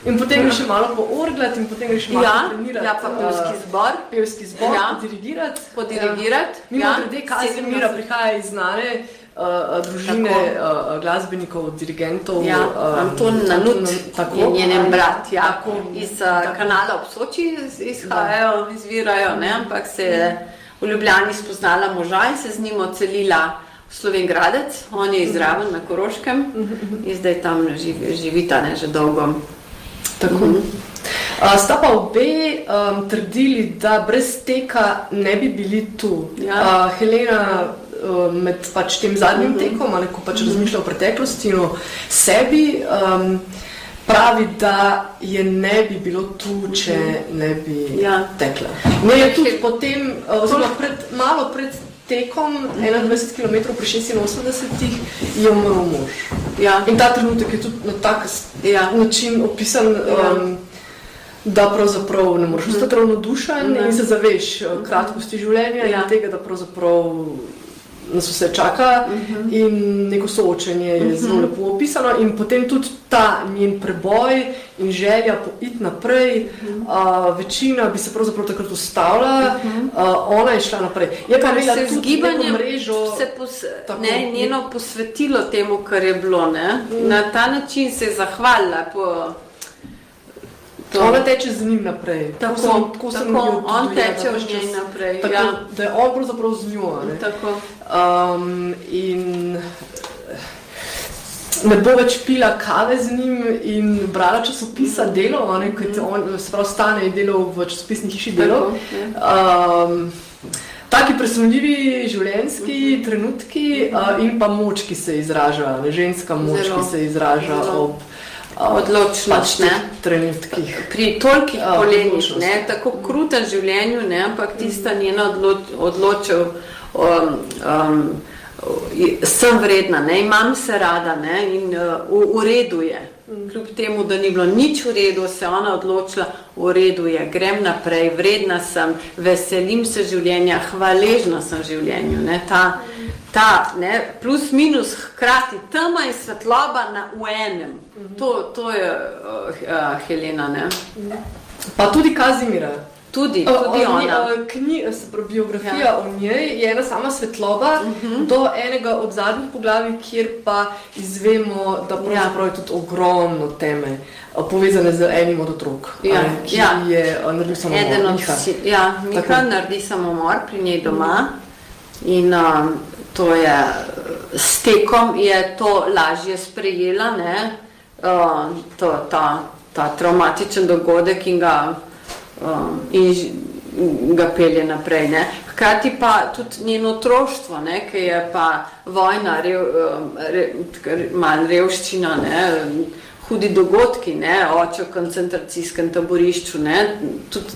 In potem greš malo po orglat in potem greš malo Ja, trenirati. ja, pa pevski eh, zbor, pevski zbor, Ja. dirigirati. podirigirati. Mimo ja, grede, Kazimira 70. prihaja iz znane uh, družine Tako. uh, glasbenikov, dirigentov. Ja, um, Anton Nanut tako. je njenem brat, ja. Tako. iz uh, kanala ob Soči iz- izhajajo, izvirajo, ne? ampak se je v Ljubljani spoznala moža in se z njim odselila v Slovengradec, on je izraven na Koroškem in zdaj tam živi, živita ne, že dolgo. Tako. Uh, sta pa obe um, trdili, da brez teka ne bi bili tu. Ja. Uh, Helena uh, med pač tem zadnjim uh -huh. tekom, ali ko pač razmišlja o preteklosti in o sebi, um, pravi, da je ne bi bilo tu, če ne bi Ja. tekla. Ne je tudi potem, uh, oziroma pred, malo pred tekom, 21 km pri 86, je umrl mož. Ja. In ta trenutek je tudi na tak Ja. način opisan, Ja. um, da pravzaprav ne moreš ostati ravnodušen Ne. in se zaveš uh, kratkosti življenja Ja. in tega, da pravzaprav nas vse čaka in neko soočenje je zelo lepo opisano in potem tudi ta njen preboj in želja po iti naprej, uh, večina bi se pravzaprav takrat ustavila, uh, ona je šla naprej. Je pa Kar imela se gibanjem mrežo, se pos, Tako. ne, njeno posvetilo temu, kar je bilo. Ne? Na ta način se je zahvalila. Po, to. ona teče z njim naprej. Tako, sem- tako sem tako, on teče v njej naprej, Tako, ja. Da je on pravzaprav z njo. Tako. Um, in ne bo več pila kave z njim in brala časopisa Delo, ne, kot on, se pravi, stane je delal v časopisni hiši Delo. Tako, Um, taki presunljivi življenjski trenutki uh, in pa moč, ki se izraža, ne, ženska moč, Zelo. ki se izraža Zelo. ob Odločnost, pač ne. trenutkih. Pri tolikih odločnost. ne, tako krutem življenju, ne, ampak tista njena odloč, odločitev, um, um, sem vredna, ne, imam se rada ne, in uh, v, v redu je. Kljub temu, da ni bilo nič v redu, se je ona odločila, v redu je, grem naprej, vredna sem, veselim se življenja, hvaležna sem življenju. Ne, ta, ta ne, plus minus hkrati tema in svetloba na, v enem. To, to je uh, uh, Helena. Ne. Pa tudi Kazimira. Tudi, O- tudi o ona. o, Kni, se pravi, biografija Ja. ja. o njej je ena sama svetloba uh -huh. do enega od zadnjih poglavij, kjer pa izvemo, da pravzaprav je tudi ogromno teme povezane z enim od otrok, Ja, ne, ki ja. je naredil samo Eden od Miha. si, ja, Miha Tako. naredi samomor pri njej doma in um, to je s tekom je to lažje sprejela, ne, uh, to, ta, ta traumatičen dogodek in ga um, in ga pelje naprej. Ne. Hkrati pa tudi njeno otroštvo, ne, ki je pa vojna, rev, re, malo revščina, ne, hudi dogodki, ne, oče v koncentracijskem taborišču, ne, tudi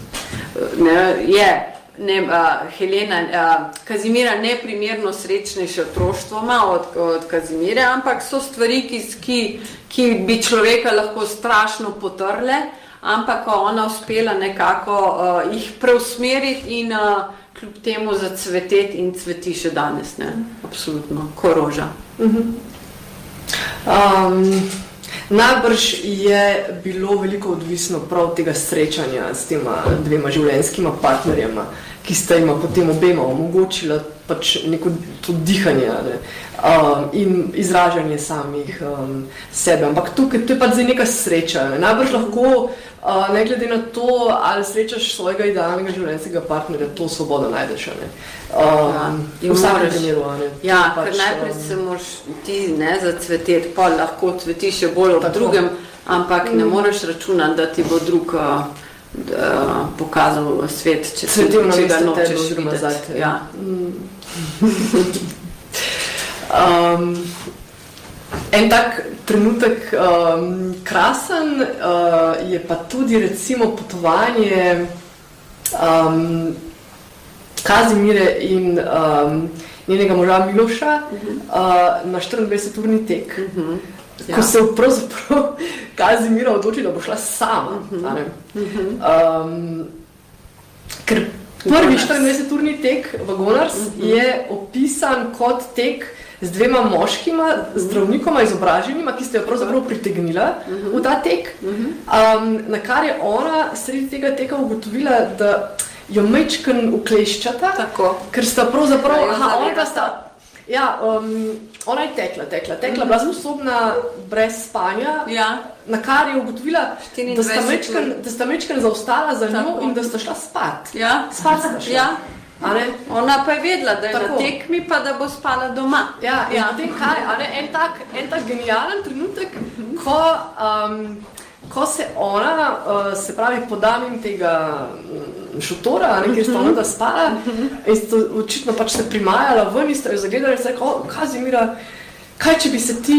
ne, je ne, uh, Helena, uh, Kazimira neprimerno srečnejše otroštvo ima od, od Kazimire, ampak so stvari, ki, ki, ki bi človeka lahko strašno potrle, ampak ona uspela nekako uh, jih preusmeriti in uh, kljub temu zacveteti in cveti še danes, ne, absolutno, koroža. Uh -huh. um. Najbrž je bilo veliko odvisno prav tega srečanja s tema dvema življenjskima partnerjema, ki sta jima potem obema omogočila pač neko to dihanje ne, um, in izražanje samih um, sebe. Ampak tukaj to je pač zdaj neka sreča. Ne. Najbrž lahko, uh, ne glede na to, ali srečaš svojega idealnega življenjskega partnerja, to svobodo najdeš. Ne. Um, ja, v vsakem primeru. Ja, pač, najprej um, se moraš ti ne zacveteti, pa lahko cveti še bolj v drugem, ampak ne mm. moreš računati, da ti bo drug uh, pokazal svet, če se ti če ga nočeš videti. Ja. Mm. Um, en tak trenutek um, krasen uh, je pa tudi recimo potovanje um, Kazimire in um, njenega moža Miloša uh -huh. uh, na 24-urni tek. Uh -huh. Ja. Ko se je pravzaprav Kazimira odločila, da bo šla sama. Uh -huh. uh -huh. um, ker prvi 24-urni tek v Gonars uh -huh. je opisan kot tek z dvema moškima, zdravnikoma izobraženima, ki ste jo pravzaprav pritegnila uh -huh. v ta tek. Uh -huh. um, na kar je ona sredi tega teka ugotovila, da jo mečken ukleščata, Tako. ker sta pravzaprav, aha, ona sta, ja, um, ona je tekla, tekla, tekla, mm -hmm. bila sposobna brez spanja, ja. na kar je ugotovila, da sta, mečken, da sta mečken zaostala za njo in da sta šla spat. Ja. Spat sta šla. Ja. Ona pa je vedela, da je Tako. na tekmi, pa da bo spala doma. Ja, ja. Kaj, en, tak, en tak genijalen trenutek, ko, um, ko se ona, uh, se pravi, podam tega šotora, ne, kjer sta ona da spala in sta očitno pač se primajala ven in sta jo zagledali in sta rekla, Kazimira, kaj če bi se ti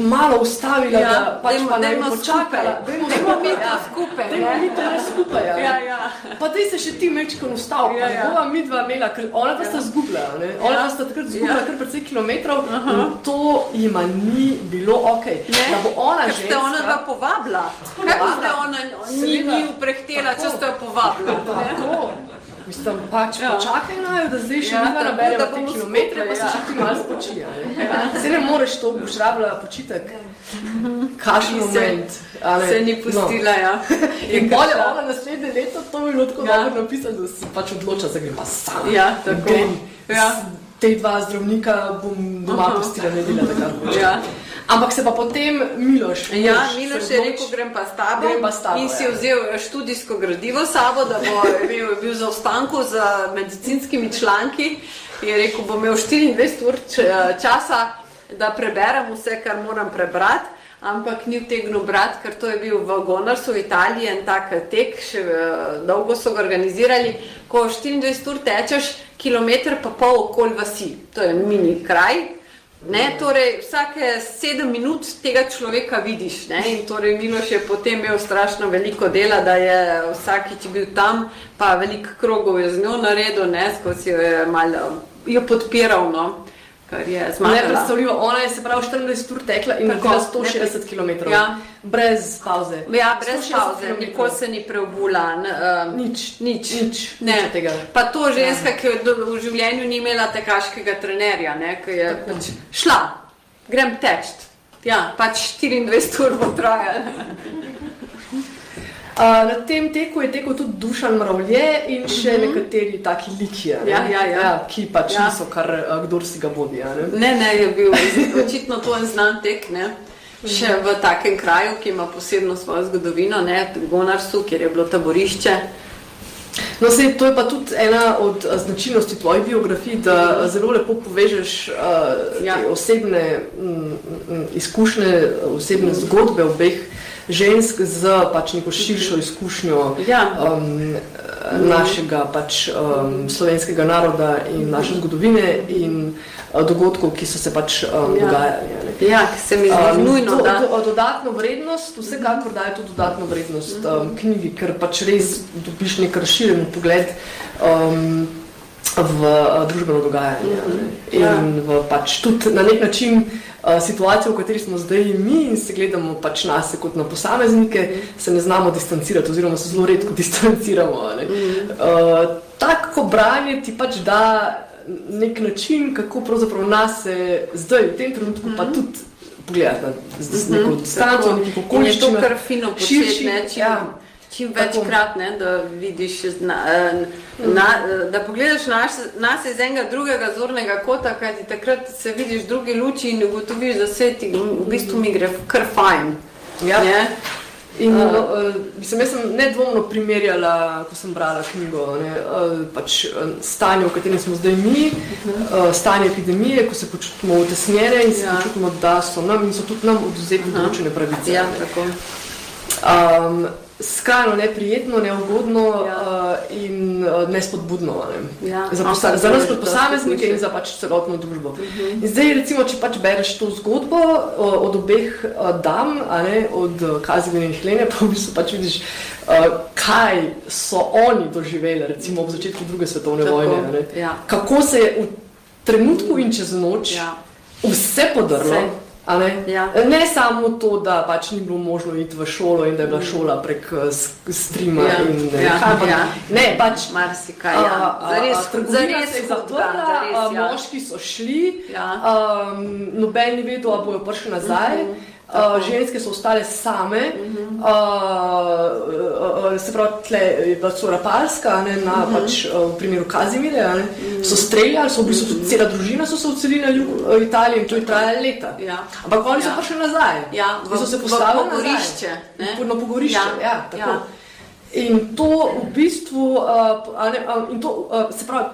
malo ustavila, ja, da pač dejmo, pa ne bi počakala. Dejmo, dejmo mi to skupaj. Dejmo mi to ne skupaj. Ja. Ja, ja. Pa dej se še ti mečko ustavil, Ja, ja. bova mi dva imela, ker ona pa sta zgubljala, ne. Ona pa sta takrat zgubljala Ja. kar precej kilometrov in to jima ni bilo okej. Da bo ona Ker ste ona dva povabila. Pa ste ona ni, ni uprehtela, če ste jo povabila? ne? Tako. Mislim, pač Ja. počakaj naj, da zdaj še Ja, ja, tako, naberemo da te kilometre, pa se ja. še ti malo spočija. ne. Saj ne moreš to, boš rabila počitek. Kakšen Se- moment. a ne. Se ni pustila, ja. No. In bolje ona naslednje leto, to bi bilo tako Ja. dobro napisano, da se pač odloča, da grem pa sama. Ja, tako. Grem, Ja. Te dva zdravnika bom doma Aha. pustila, ne delala, kar hoče. Ja. Ampak se pa potem Miloš. Ja, Miloš se je odloči- rekel, grem pa s tabo, pa s tabo, in si ja. vzel študijsko gradivo s sabo, da bo bil, bil za ostanku z medicinskimi članki. Je rekel, bom imel 24 ur č- časa, da preberem vse, kar moram prebrati. Ampak ni vtegnil brati, ker to je bil v Gonarsu v Italiji en tak tek, še eh, dolgo so ga organizirali. Ko 24 ur tečeš, kilometr pa pol okoli vasi, to je mini kraj, Ne, torej, vsake sedem minut tega človeka vidiš. Ne? In torej Miloš je potem imel strašno veliko dela, da je vsakič bil tam, pa veliko krogov je z njo naredil, ne? skozi jo je malo jo podpiral, no? Kar je Ne zmagala. predstavljivo, ona je se pravi 14 ur tekla in naredila 160 ne- km. Ja. Brez pauze. Ja, brez 160 pauze, nikoli se ni preobula. Um, Nič, nič, nič, ne. nič tega. Pa to ženska, ki je do- v življenju ni imela tekaškega trenerja, ne, ki je Tako. pač šla, grem teč. Ja, pač 24 ur bo trajalo. Uh, na tem teku je tekel tudi Dušan Mravlje in še mm -hmm. nekateri taki liki, ne? Ja, ja, ja. ki pač Ja. ja. niso kar uh, kdor si ga vodi. a Ne? Ne, ne, je bil očitno to en znan tek, ne. Še v takem kraju, ki ima posebno svojo zgodovino, ne, Gonarsu, kjer je bilo taborišče. No, sej, to je pa tudi ena od uh, značilnosti tvojih biografij, da uh, zelo lepo povežeš uh, Ja. ja. osebne mm, mm, izkušnje, osebne zgodbe obeh žensk z pač neko širšo izkušnjo Ja. um, našega pač, um, slovenskega naroda in naše zgodovine in uh, dogodkov, ki so se pač um, Ja. dogajali. Ja, se mi zdi Um, nujno, to, da. do, dodatno vrednost, vsekakor daje to dodatno vrednost um, knjigi, ker pač res dobiš nek razširjen pogled um, v uh, družbeno dogajanje. ne. Ja. In v pač tudi na nek način uh, situacijo, v kateri smo zdaj mi in se gledamo pač nas kot na posameznike, se ne znamo distancirati oziroma se zelo redko distanciramo. ne. Uh, tako branje ti pač da nek način, kako pravzaprav nas se zdaj, v tem trenutku, pa tudi pogledati na neko distanco, nekih In je to kar fino širši, početi, ne, čim, ja. Čim večkrat, ne, da vidiš, zna, eh, na, da pogledaš nas, nas iz enega drugega zornega kota, kajti takrat se vidiš v drugi luči in ugotoviš, da se ti v bistvu mi gre kar fajn. Ja. Ne? In A. uh, mislim, jaz sem nedvomno primerjala, ko sem brala knjigo, ne, uh, pač, uh, stanje, v katerem smo zdaj mi, uh, stanje epidemije, ko se počutimo utesnjene in se Ja. počutimo, da so nam in so tudi nam odvzeti določene pravice. Ja, tako. Um, skrajno neprijetno, neugodno Ja. uh, in uh, nespodbudno. Ne? Ja, Za, posa, za nas kot posameznike in za pač celotno družbo. Uh -huh. In zdaj, recimo, če pač bereš to zgodbo o, od obeh uh, dam, ne, od uh, Kazimira in Helene, pa v bistvu pač vidiš, uh, kaj so oni doživeli, recimo ob začetku druge svetovne Tako, vojne. ne. ja. Kako se je v trenutku in čez noč Ja. vse podrlo. Vse. Ja. ne samo to, da pač ni bilo možno iti v šolo in da je bila šola prek uh, s- streama. Ja, In, ne, ja, ampak ja. ne, pač Marsikaj, ja. Zares, zares se je zaprla, da, zares, ja. moški so šli, Ja. um, noben ni vedel, ali bojo prišli nazaj. Mhm, Uh, ženske so ostale same, uh, uh, uh, se pravi, tle je bila cura Palska, ne, na, Mhm. pač, uh, v primeru Kazimire, a ne, so streljali, so v bistvu tudi cela družina so se odselila na jug uh, Italije in to je trajalo leta. Ja. Ampak oni so Ja. prišli nazaj, Ja, In so se v- v postavili pogorišče, ne. nazaj. Na pogorišče, Ja, ja, tako. ja. In to v bistvu, uh, ne, a, in to, uh, se pravi,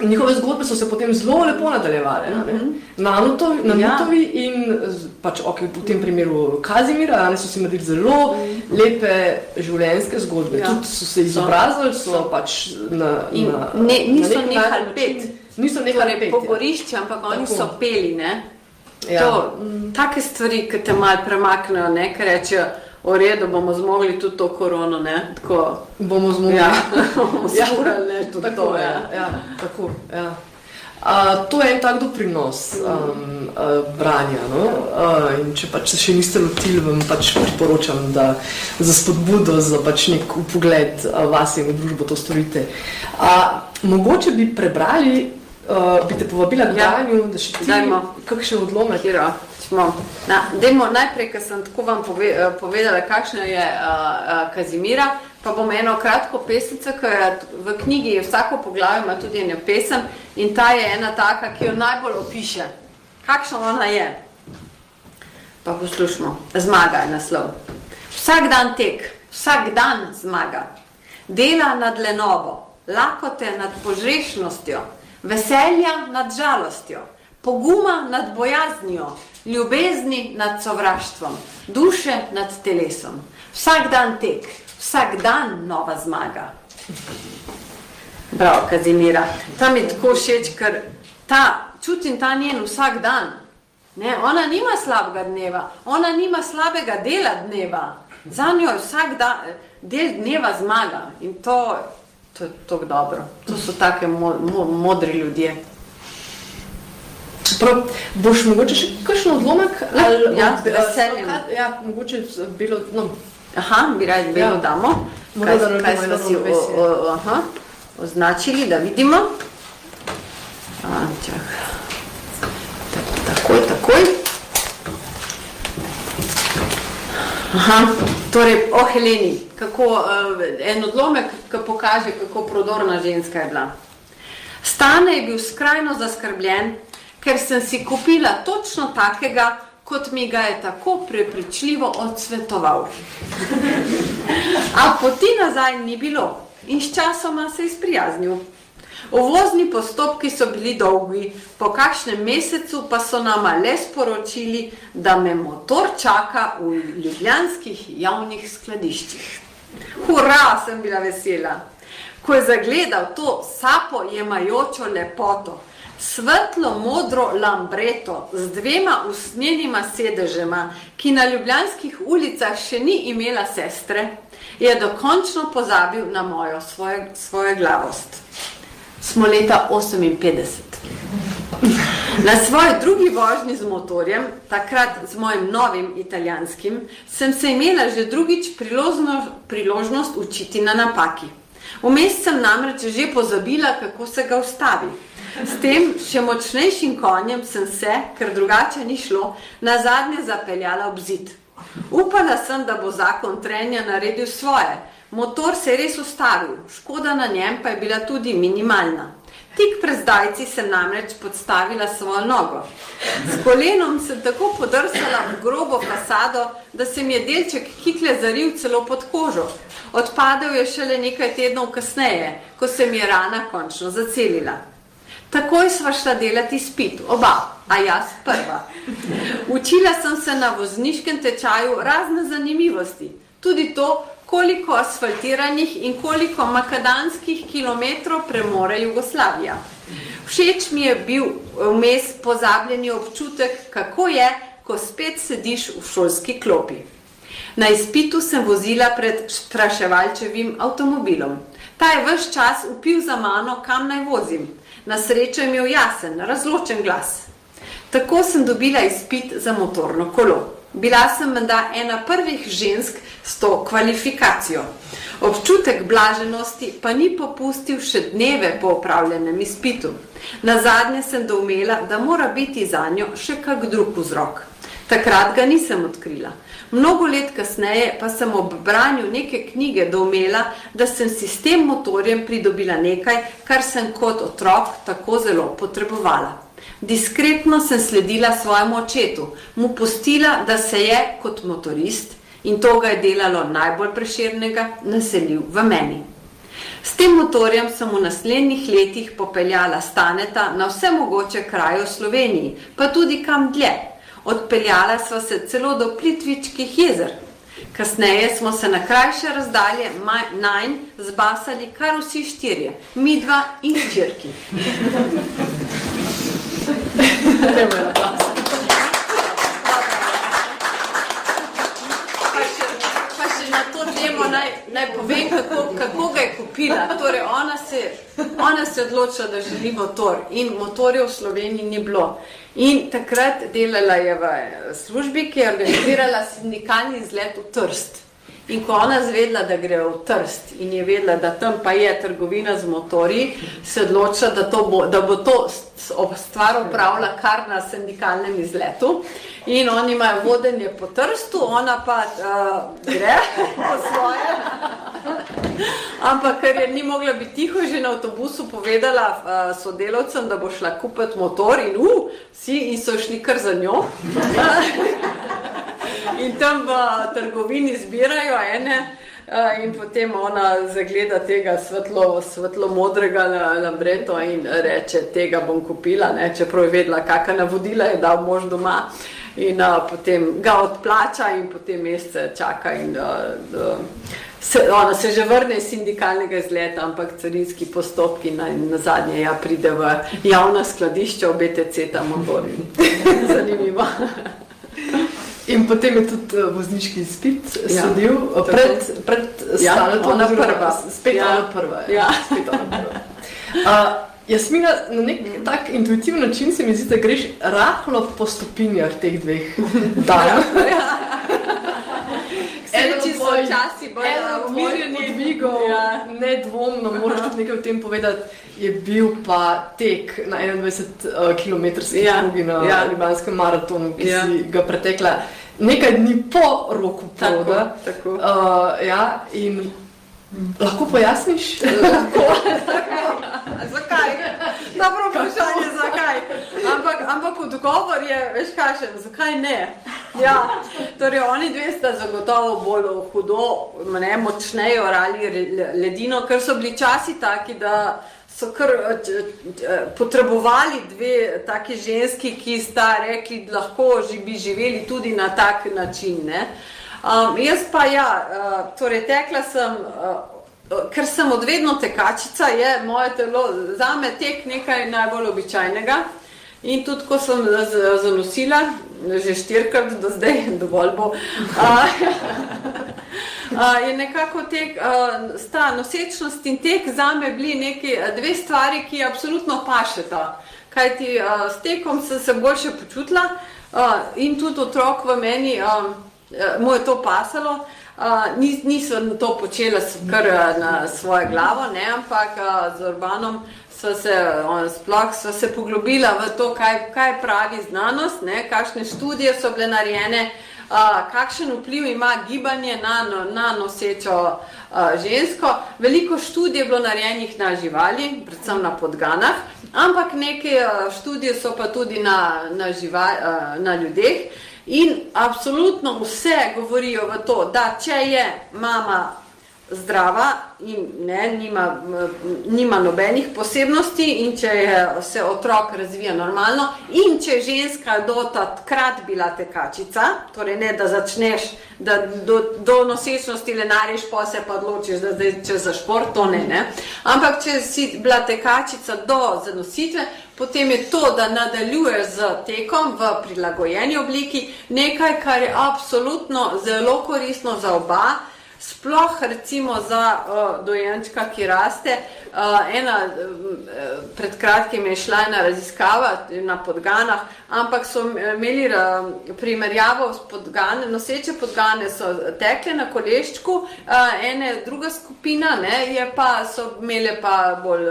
njihove zgodbe so se potem zelo lepo nadaljevale. a ne. Na Nutovi, na Ja. In pač, okay, v tem primeru Kazimira, ne, so si naredili zelo lepe življenjske zgodbe. Ja. Tudi so se izobrazili, so pač na, In na, ne, niso na nehali peti. Niso nehali Torej, peti. pogorišče, ampak oni Tako. so peli, ne? Ja. To, take stvari, ki te malo premaknejo, ne, ker rečejo, v redu bomo zmogli tudi to korono, ne, tako. Bomo zmogli. Ja, bomo Ja, zmogli, ne, tudi tako, to, ja. ja. Ja, tako, ja. Uh, to je en tak doprinos um, uh, branja. No? Uh, in če pač se še niste lotili, vam pač priporočam, da za spodbudo, za pač nek pogled uh, vase in v družbo to storite. Uh, mogoče bi prebrali, uh, bi te povabila k Ja. branju, da še ti Dajmo. kakšen odlomek. Kiro, smo. Na, dajmo najprej, ker sem tako vam pove, eh, povedala, kakšna je uh, uh, Kazimira, pa bom eno kratko pesnico, je v knjigi, vsako poglavje ima tudi eno pesem in ta je ena taka, ki jo najbolj opiše. Kakšna ona je? Pa poslušamo. Zmaga je naslov. Vsak dan tek, vsak dan zmaga. Dela nad lenobo, lakote nad požrešnostjo, veselja nad žalostjo, poguma nad bojaznjo, ljubezni nad sovraštvom, duše nad telesom. Vsak dan tek, vsak dan nova zmaga. Prav, Kazimira. Ta mi tako všeč, ker ta, čutim ta njen vsak dan. Ne, ona nima slabega dneva, ona nima slabega dela dneva. Za njo je vsak da, del dneva zmaga in to, to je tako dobro. To so take mo, mo, modri ljudje. Prav, boš mogoče še kakšen odlomek? Ali, ja, od- z veseljem. uh, Ja, mogoče z belo, no, Aha, bi radi belo Ja. damo. Kaj, da kaj smo si o, ravnovesje. o, aha, označili, da vidimo. A, čak. Ta- Takoj, takoj. Aha, torej o Heleni, kako, uh, en odlomek, ki pokaže, kako prodorna ženska je bila. Stane je bil skrajno zaskrbljen, ker sem si kupila točno takega, kot mi ga je tako prepričljivo odsvetoval. A poti nazaj ni bilo in sčasoma se je sprijaznil. Uvozni postopki so bili dolgi, po kakšnem mesecu pa so nama le sporočili, da me motor čaka v ljubljanskih javnih skladiščih. Hurra, sem bila vesela. Ko je zagledal to sapo jemajočo lepoto, svetlo modro lambreto z dvema usnjenima sedežema, ki na ljubljanskih ulicah še ni imela sestre, je dokončno pozabil na mojo svoje, svojo glavost. Smo leta 58. Na svoji drugi vožnji z motorjem, takrat z mojim novim italijanskim, sem se imela že drugič priložnost, priložnost učiti na napaki. Vmes sem namreč že pozabila, kako se ga ustavi. S tem še močnejšim konjem sem se, ker drugače ni šlo, na zadnje zapeljala ob zid. Upala sem, da bo zakon trenja naredil svoje. Motor se je res ustavil, škoda na njem pa je bila tudi minimalna. Tik pred zdajci sem namreč podstavila svojo nogo. S kolenom sem tako podrsala v grobo fasado, da se mi je delček kikle zaril celo pod kožo. Odpadel je šele nekaj tednov kasneje, ko se mi je rana končno zacelila. Takoj sva šla delati spit, oba, a jaz prva. Učila sem se na vozniškem tečaju razne zanimivosti. Tudi to, koliko asfaltiranih in koliko makadanskih kilometrov premore Jugoslavija. Všeč mi je bil vmes pozabljeni občutek, kako je, ko spet sediš v šolski klopi. Na izpitu sem vozila pred spraševalčevim avtomobilom. Ta je vse čas upil za mano, kam naj vozim. Na srečo je imel jasen, razločen glas. Tako sem dobila izpit za motorno kolo. Bila sem menda ena prvih žensk s to kvalifikacijo. Občutek blaženosti pa ni popustil še dneve po upravljenem izpitu. Na zadnje sem doumela, da mora biti za njo še kak drug vzrok. Takrat ga nisem odkrila. Mnogo let kasneje pa sem ob branju neke knjige doumela, da sem si s tem motorjem pridobila nekaj, kar sem kot otrok tako zelo potrebovala. Diskretno sem sledila svojemu očetu, mu postila, da se je kot motorist in to ga je delalo najbolj preširnega, naselil v meni. S tem motorjem sem v naslednjih letih popeljala staneta na vse mogoče kraje v Sloveniji, pa tudi kam dlje. Odpeljala sva se celo do Plitvičkih jezer. Kasneje smo se na krajše razdalje najn zbasali kar vsi štirje, mi dva in črki. Pa še na to temo naj, naj povem, kako, kako ga je kupila. Torej, ona se, ona se odločila, da želi motor in motorjev v Sloveniji ni bilo. In takrat delala je v službi, ki je organizirala sindikalni izlet v Trst. In ko ona zvedla, da gre v Trst in je vedela, da tam pa je trgovina z motorji, se odločila, da, bo, da bo to stvar upravila kar na sindikalnem izletu. In oni imajo vodenje po Trstu, ona pa uh, gre po svoje. Ampak, ker je ni mogla biti tiho, že na avtobusu povedala uh, sodelavcem, da bo šla kupiti motor in uh, vsi in so šli kar za njo. in tam v trgovini zbirajo ene. In potem ona zagleda tega svetlo, svetlo modrega lambreto in reče, tega bom kupila, ne? čeprav je vedela, kakšna navodila je dal mož doma. In a, potem ga odplača in potem mesece čaka in a, a, se, ona se že vrne iz sindikalnega izleta, ampak carinski postopki na, na zadnje ja pride v javna skladišča v BTC tam motor. Zanimivo. In potem je tudi uh, vozniški izpit ja, sledil pred, pred ja, ona prva. Spet ja. ona prva. Ja. Ja. Spet ona prva. Uh, Jasmina, na nek tak intuitiven način se mi zdi, da greš rahlo po stopinjah teh dveh danov. Eno so časi bolj umirjeni dvigov, ja. nedvomno, moraš tudi nekaj o tem povedati, je bil pa tek na 21 uh, km ja. drugi na ja. Ljubljanskem maratonu, ki ja. si ga pretekla nekaj dni po roku. Tako, tako. Uh, ja, in lahko pojasniš? lahko. zakaj? Dobro? Ampak, ampak odgovor je, veš kašen, zakaj ne? Ja, torej oni dve sta zagotovo bolj hudo, ne, močneje orali ledino, ker so bili časi taki, da so kar potrebovali dve taki ženski, ki sta rekli, da lahko bi živeli tudi na tak način. Ne. Um, jaz pa ja, uh, torej tekla sem uh, ker sem odvedno tekačica, je moje telo, za me tek nekaj najbolj običajnega. In tudi, ko sem zanosila, že štirikrat do zdaj, dovolj bo, a, a, je nekako tek, a, sta nosečnost in tek za me bili neki dve stvari, ki absolutno pašeta. Kaj ti s tekom sem se boljše počutila a, in tudi otrok v meni, a, a, mu je to pasalo. Uh, nisem to počela kar na svojo glavo, ne, ampak uh, z Urbanom so se, sploh so se poglobila v to, kaj, kaj pravi znanost, ne, kakšne študije so bile narejene, uh, kakšen vpliv ima gibanje na, na nosečo uh, žensko. Veliko študij je bilo narejenih na živali, predvsem na podganah, ampak neke uh, študije so pa tudi na, na, živa, uh, na ljudeh. In absolutno vse govorijo v to, da če je mama zdrava in ne, nima, nima nobenih posebnosti in če je, se otrok razvija normalno in če je ženska do takrat bila tekačica, torej ne, da začneš, da do, do nosečnosti le nareš, pa se pa odločiš, da zdaj če za šport, to ne, ne. Ampak če si bila tekačica do zanositve, potem je to, da nadaljuješ z tekom v prilagojeni obliki, nekaj, kar je absolutno zelo koristno za oba, sploh recimo za uh, dojenčka, ki raste. Uh, ena, uh, pred kratkim je šla ena raziskava na podganah, ampak so imeli uh, primerjavo s podgane, noseče podgane so tekle na koleščku, uh, ena druga skupina, ne, je pa so imele pa bolj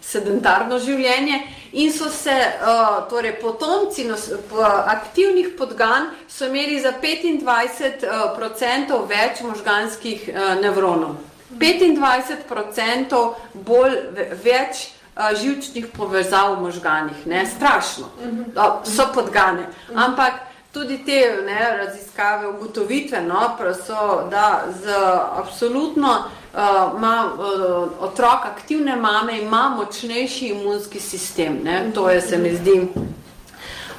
sedentarno življenje in so se, uh, torej potomci nos, po, aktivnih podgan so imeli za 25% uh, več možganskih uh, nevronov. 25% bolj več uh, živčnih povezav v možganih, ne, strašno, uh, so podgane, ampak tudi te ne, raziskave, ugotovitve, no, so, da z absolutno uh, ima uh, otrok aktivne mame, ima močnejši imunski sistem. Ne? To je, se mi zdi.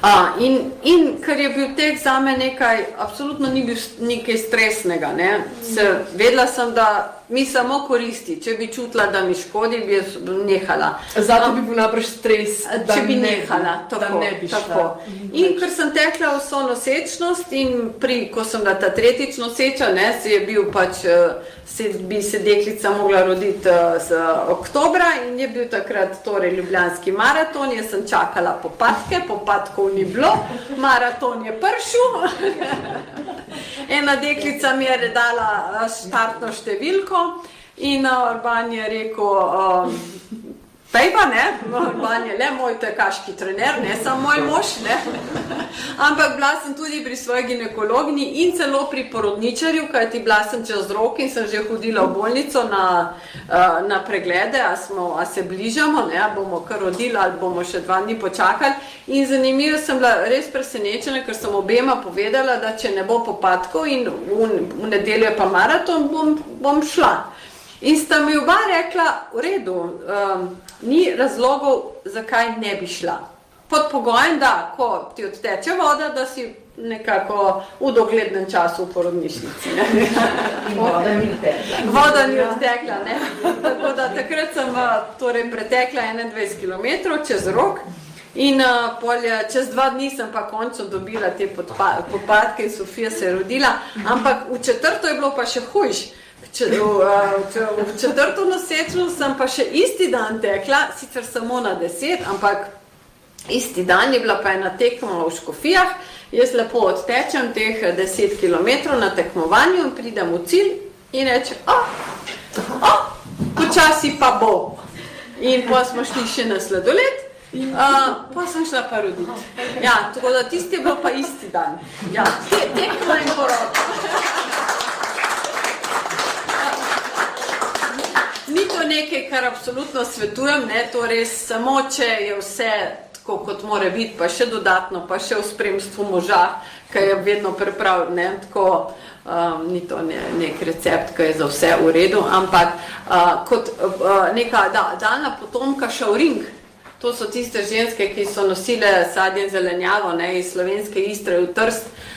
Uh, in, in ker je bil tek za me nekaj, absolutno ni bil nekaj stresnega. Ne? Se, vedela sem, da mi samo koristi. Če bi čutila, da mi škodi, bi jaz nehala. Zato bi bil najbrž stres, če bi nehala. Tako, tako, ne bi tako. In ker sem tekla vso nosečnost in pri, ko sem bila ta tretjič noseča, ne, se je bil pač, se, bi se deklica mogla roditi z oktobra in je bil takrat torej ljubljanski maraton, jaz sem čakala popadke, popadkov ni bilo, maraton je pršil. Ena deklica mi je dala štartno številko in Orban je rekel, um, pejpa ne, Orban je le moj tekaški trener, ne samo moj mož, ne. Ampak bila sem tudi pri svoji ginekologni in celo pri porodničarju, kajti bila sem čez rok in sem že hodila v bolnico na, na preglede, a, smo, a se bližamo, ne, a bomo kar rodili ali bomo še dva dni počakali. In zanimivo sem bila res presenečena, ker sem obema povedala, da če ne bo popadkov in v, v nedeljo je pa maraton, bom, bom šla. In sta mi oba rekla, v redu, um, ni razlogov, zakaj ne bi šla. Pod pogojem, da ko ti odteče voda, da si nekako v doglednem času v porodnišnici. voda ni odtekla. Voda ni odtekla, ne. Tako da takrat sem torej, pretekla 21 km čez rok. In uh, polje, čez dva dni sem pa končno dobila te popadke in Sofija se je rodila, ampak v četrto je bilo pa še hujš. Če, v, v četrto nosečno sem pa še isti dan tekla, sicer samo na deset, ampak isti dan je bila pa ena tekma v Škofijah, jaz lepo odtečem teh deset kilometrov na tekmovanju in pridem v cilj in rečem, o, o, počasi pa bo. In pa smo šli še na sladoled, Uh, pa sem šla pa roditi. Ja, tako da tisti je bil pa isti dan. Ja, tekmo in porod. Ni to nekaj, kar absolutno svetujem, ne, to res samo, če je vse tako, kot mora biti, pa še dodatno, pa še v spremstvu moža, ki je vedno priprav, ne, tako, um, ni to ne, nek recept, ki je za vse v redu, ampak uh, kot uh, neka da, daljna potomka šauring, To so tiste ženske, ki so nosile sadje in zelenjavo ne, iz slovenske istre v trst. uh,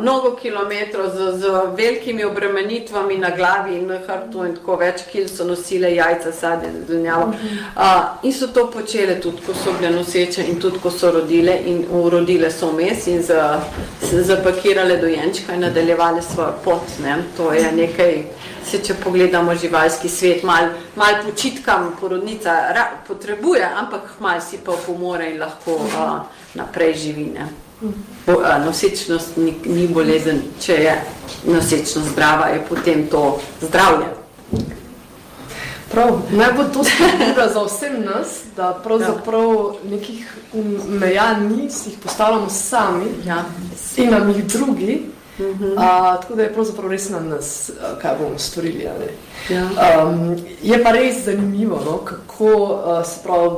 mnogo kilometrov z, z velikimi obremenitvami na glavi in na hrbtu in tako več, ki so nosile jajca, sadje, zelenjavo. Uh, in so to počele tudi, ko so bile noseče in tudi, ko so rodile in urodile so vmes in za, zapakirale dojenčka in nadaljevale svojo pot. Ne. To je nekaj, se če pogledamo živalski svet, malo mal počitkam porodnica ra, potrebuje, ampak malo si pa pomore in lahko uh, naprej živi. Ne. Bo, uh, nosečnost ni, ni bolezen, če je nosečnost zdrava, je potem to zdravje. Prav, naj bo to spodbuda za vse nas, da pravzaprav nekih meja ni, si jih postavljamo sami Ja. in nam jih drugi. A, tako da je pravzaprav res na nas, a, kaj bomo storili. Ja. Um, je pa res zanimivo, no, kako uh, se pravi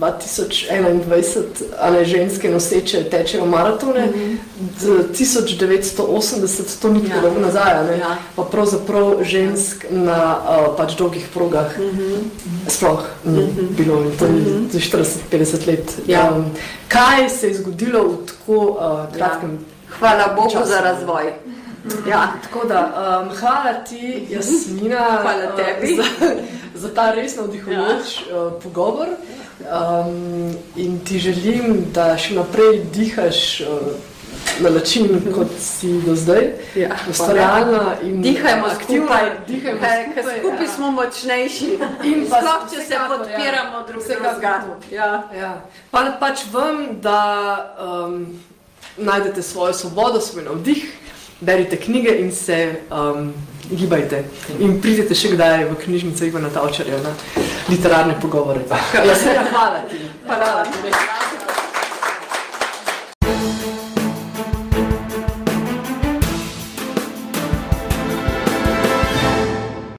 2021 a ne, ženske noseče tečejo maratone, mm -hmm. 1980 to ni Ja. tako dolgo nazaj, ne, Ja. pa pravzaprav žensk na uh, pač dolgih progah mm -hmm. sploh ni mm -hmm. bilo in to je za 40-50 let. Ja. Um, kaj se je zgodilo v tako uh, kratkem Hvala Bogu času? za razvoj. Ja. Tako da, um, hvala ti, Jasmina, Hvala tebi. uh, za, za ta res navdihujoč ja. uh, pogovor. Um, in ti želim, da še naprej dihaš uh, na način, kot si do zdaj, Ja, ustvarjalna in Dihajmo aktivna. skupaj, Dihajmo ker skupaj, skupaj ja. smo močnejši. In pa Sploh, če se vsekakor, podpiramo ja. drug drugega. Ja. Ja. Pa, pač vem, da um, najdete svojo svobodo, svoj navdih, berite knjige in se um, gibajte. In pridete še kdaj v knjižnico Ivana Tavčarja na literarne pogovore. Ja, seveda, hvala ti. Hvala. ti.